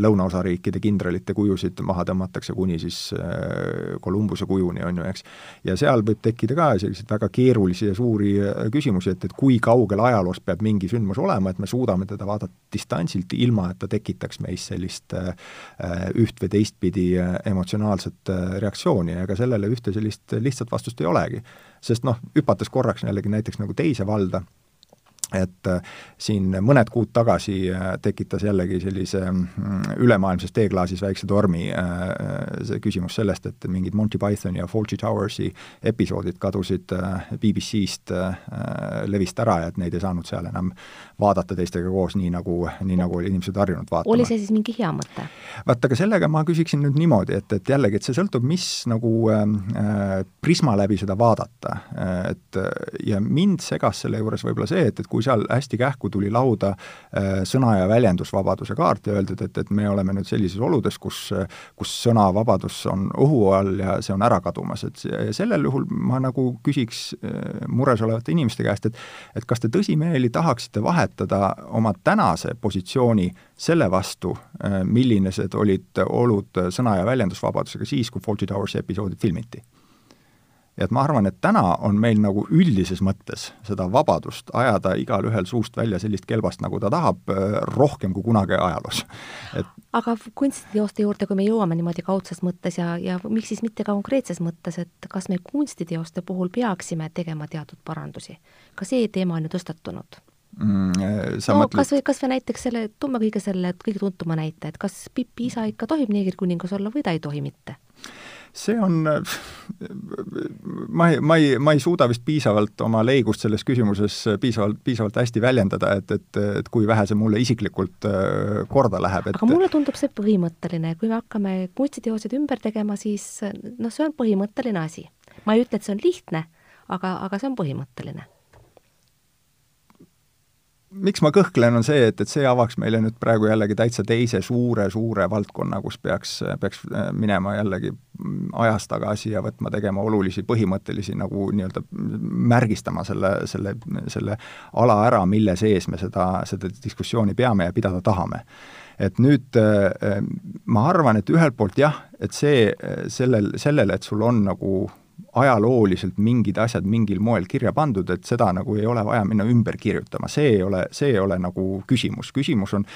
lõunaosariikide kindralite kujusid maha tõmmatakse kuni siis äh, Columbuse kujuni, on ju, eks, ja seal võib tekkida ka selliseid väga keerulisi ja suuri äh, küsimusi, et, et kui kaugel ajaloos peab mingi sündmus olema, et me suudame teda vaadata distantsilt, ilma et ta tekitaks meis sellist äh, üht või teistpidi äh, emotsionaalset reaktsiooni ja ega sellele ühte sellist lihtsat vastust ei olegi. sest noh, hüpates korraks jällegi näiteks nagu teise valda, et äh, siin mõned kuud tagasi äh, tekitas jällegi sellise mm, ülemaailmses teeklaasis väikse tormi äh, see küsimus sellest, et mingid Monty Pythoni ja Fawlty Towersi episoodid kadusid BBC-st levist ära ja et neid ei saanud seal enam vaadata teistega koos, nii nagu, nii nagu inimesed harjunud vaatama. oli see siis mingi hea mõte? vaat aga sellega ma küsiksin nüüd niimoodi, et, et jällegi, et see sõltub, mis nagu äh, prisma läbi seda vaadata. et ja mind segas selle juures võib-olla see, et, et kui seal hästi kähku tuli lauda äh, sõna- ja väljendusvabaduse kaart ja öeldud, et, et me oleme nüüd sellises oludes, kus, kus sõnavabadus on ohu all ja see on ära kadumas, et sellel juhul ma nagu küsiks äh, mures olevate inimeste käest, et et kas te tõsimeeli tahaksite vahetada oma tänase positsiooni selle vastu, äh, millised olid olud sõna- ja väljendusvabadusega siis, kui Fawlty Towersi episoodid filmiti et ma arvan, et täna on meil nagu üldises mõttes seda vabadust ajada igalühel suust välja sellist kelbast, nagu ta tahab, äh, rohkem kui kunagi ajaloos. et aga kunstiteoste juurde, kui me jõuame niimoodi kaudses mõttes ja, ja miks siis mitte ka konkreetses mõttes, et kas me kunstiteoste puhul peaksime tegema teatud parandusi? ka see teema on ju tõstatunud no mõtled... kas või, kas või näiteks selle, toome kõige selle kõige tuntuma näite, et kas Pipi isa ikka tohib neegrikuningas olla või ta ei tohi mitte? see on, ma ei, ma ei, ma ei suuda vist piisavalt oma leigust selles küsimuses piisavalt, piisavalt hästi väljendada, et, et, et kui vähe see mulle isiklikult äh, korda läheb, et aga mulle tundub see põhimõtteline, kui me hakkame kunstiteosed ümber tegema, siis noh, see on põhimõtteline asi. ma ei ütle, et see on lihtne, aga, aga see on põhimõtteline miks ma kõhklen, on see, et, et see avaks meile nüüd praegu jällegi täitsa teise suure-suure valdkonna, kus peaks, peaks äh, minema jällegi ajas tagasi ja võtma, tegema olulisi põhimõttelisi nagu nii-öelda märgistama selle, selle, selle ala ära, mille sees me seda, seda diskussiooni peame ja pidada tahame. Et nüüd äh, ma arvan, et ühelt poolt jah, et see, sellel, sellele, et sul on nagu ajalooliselt mingid asjad mingil moel kirja pandud, et seda nagu ei ole vaja minna ümber kirjutama, see ei ole, see ei ole nagu küsimus, küsimus on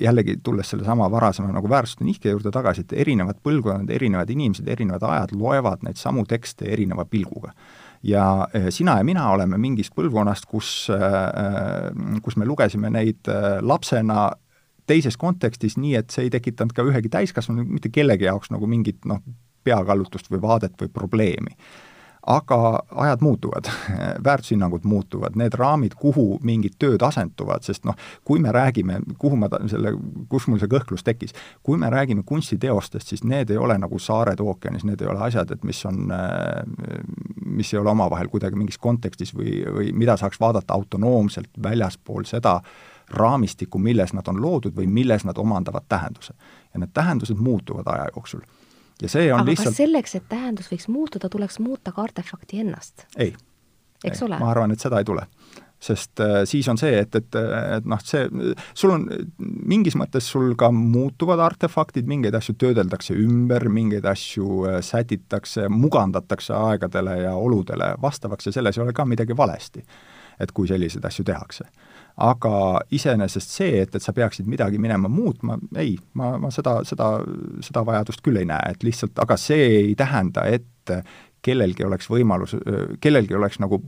jällegi tulles sellesama varasema nagu väärtuste nihke juurde tagasi, et erinevad põlvkonnad, erinevad inimesed, erinevad ajad loevad neid samu tekste erineva pilguga. ja eh, sina ja mina oleme mingist põlvkonnast, kus, eh, kus me lugesime neid eh, lapsena teises kontekstis, nii et see ei tekitanud ka ühegi täiskasvanu, mitte kellegi jaoks nagu mingit noh, peakallutust või vaadet või probleemi. aga ajad muutuvad, väärtushinnangud muutuvad, need raamid, kuhu mingid tööd asenduvad, sest noh, kui me räägime, kuhu ma selle, kus mul see kõhklus tekkis, kui me räägime kunstiteostest, siis need ei ole nagu saared ookeanis, need ei ole asjad, et mis on, mis ei ole omavahel kuidagi mingis kontekstis või, või mida saaks vaadata autonoomselt väljaspool seda, raamistikku, milles nad on loodud või milles nad omandavad tähenduse. ja need tähendused muutuvad aja jooksul ja see on aga lihtsalt kas selleks, et tähendus võiks muutuda, tuleks muuta ka artefakti ennast? ei eks ole. ma arvan, et seda ei tule sest äh, siis on see, et, et, et noh, see, sul on mingis mõttes sul ka muutuvad artefaktid, mingeid asju töödeldakse ümber, mingeid asju äh, sätitakse, mugandatakse aegadele ja oludele vastavaks ja selles ei ole ka midagi valesti. et kui selliseid asju tehakse. Aga iseenesest see, et, et sa peaksid midagi minema muutma, ei, ma, ma seda, seda, seda vajadust küll ei näe, et lihtsalt, aga see ei tähenda, et kellelgi oleks võimalus, kellelgi oleks nagu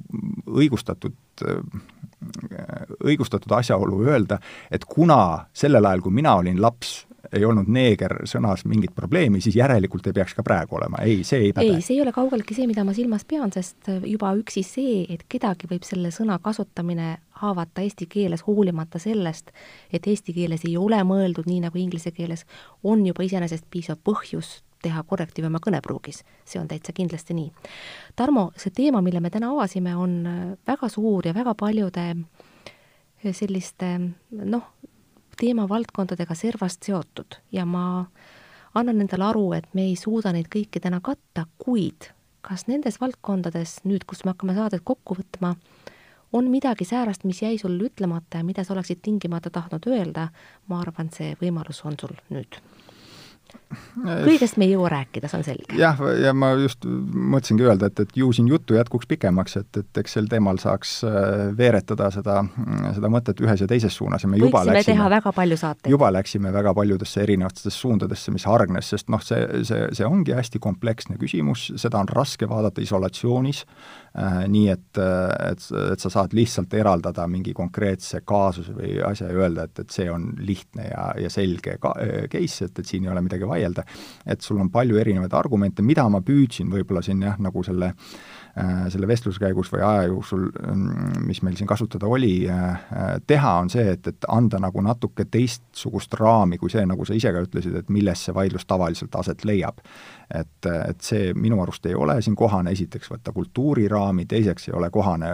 õigustatud, õigustatud asjaolu öelda, et kuna sellel ajal, kui mina olin laps, ei olnud neeger sõnas mingit probleemi, siis järelikult ei peaks ka praegu olema, ei, see ei päde. ei, see ei ole kaugeltki see, mida ma silmas pean, sest juba üksi see, et kedagi võib selle sõna kasutamine haavata eesti keeles, hoolimata sellest, et eesti keeles ei ole mõeldud nii nagu inglise keeles, on juba iseenesest piisav põhjus teha korrektiive oma kõnepruugis, see on täitsa kindlasti nii. Tarmo, see teema, mille me täna avasime, on äh, väga suur ja väga paljude äh, selliste noh, teemavaldkondadega servast seotud. Ja ma annan endale aru, et me ei suuda neid kõiki täna katta, kuid kas nendes valdkondades nüüd, kus me hakkame saadet kokku võtma, on midagi säärast, mis jäi sul ütlemata ja mida sa oleksid tingimata tahtnud öelda, ma arvan, see võimalus on sul nüüd kõigest me ei jõua rääkida, see on selge. jah, ja ma just mõtlesingi öelda, et, et ju siin juttu jätkuks pikemaks, et, et eks sel teemal saaks äh, veeretada seda, seda mõtet ühes ja teises suunas ja me juba võiksime läksime, teha väga palju saateid. juba läksime väga paljudesse erinevatesse suundadesse, mis hargnes, sest noh, see, see, see ongi hästi kompleksne küsimus, seda on raske vaadata isolatsioonis äh,, nii et, et, et sa saad lihtsalt eraldada mingi konkreetse kaasuse või asja ja öelda, et, et see on lihtne ja, ja selge ka, case, et, et siin ei ole midagi vaielda. et sul on palju erinevaid argumente, mida ma püüdsin võib-olla siin jah, nagu selle äh, Äh, selle vestluse käigus või aja jooksul, mm, mis meil siin kasutada oli, äh, äh, teha, on see, et, et anda nagu natuke teistsugust raami kui see, nagu sa ise ka ütlesid, et milles see vaidlus tavaliselt aset leiab. et, et see minu arust ei ole siin kohane esiteks võtta kultuuriraami, teiseks ei ole kohane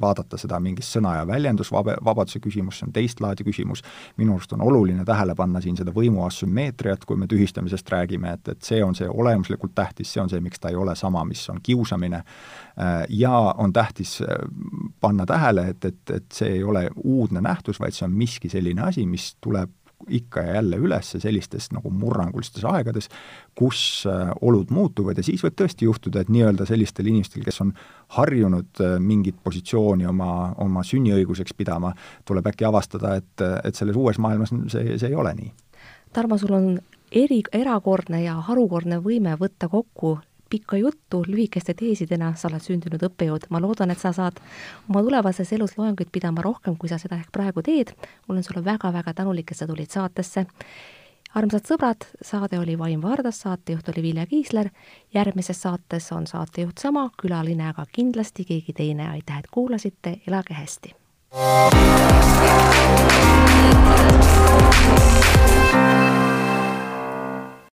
vaadata seda mingist sõna- ja väljendusvabaduse küsimust, see on teist laadi küsimus, minu arust on oluline tähele panna siin seda võimu asümmeetriat, kui me tühistamisest räägime, et, et see on see olemuslikult tähtis, see on see, miks ta ei ole sama, mis on kiusamine, Äh, ja on tähtis äh, panna tähele, et, et, et see ei ole uudne nähtus, vaid see on miski selline asi, mis tuleb ikka ja jälle üles sellistes nagu murrangulistes aegades, kus äh, olud muutuvad ja siis võib tõesti juhtuda, et nii-öelda sellistel inimestel, kes on harjunud mingit positsiooni oma, oma sünniõiguseks pidama, tuleb äkki avastada, et, et selles uues maailmas see, see ei ole nii. Tarmo, sul on eri, erakordne ja harukordne võime võtta kokku pikka juttu lühikeste teesidena, sa oled sündinud õppejõud, ma loodan, et sa saad oma tulevases elus loenguid pidama rohkem, kui sa seda ehk praegu teed. olen sulle väga-väga tänulik, et sa tulid saatesse. armsad sõbrad, saade oli Vaim Vardas, saatejuht oli Vilja Kiisler. järgmises saates on saatejuht sama, külaline aga kindlasti keegi teine. aitäh, et kuulasite, elage hästi. thank you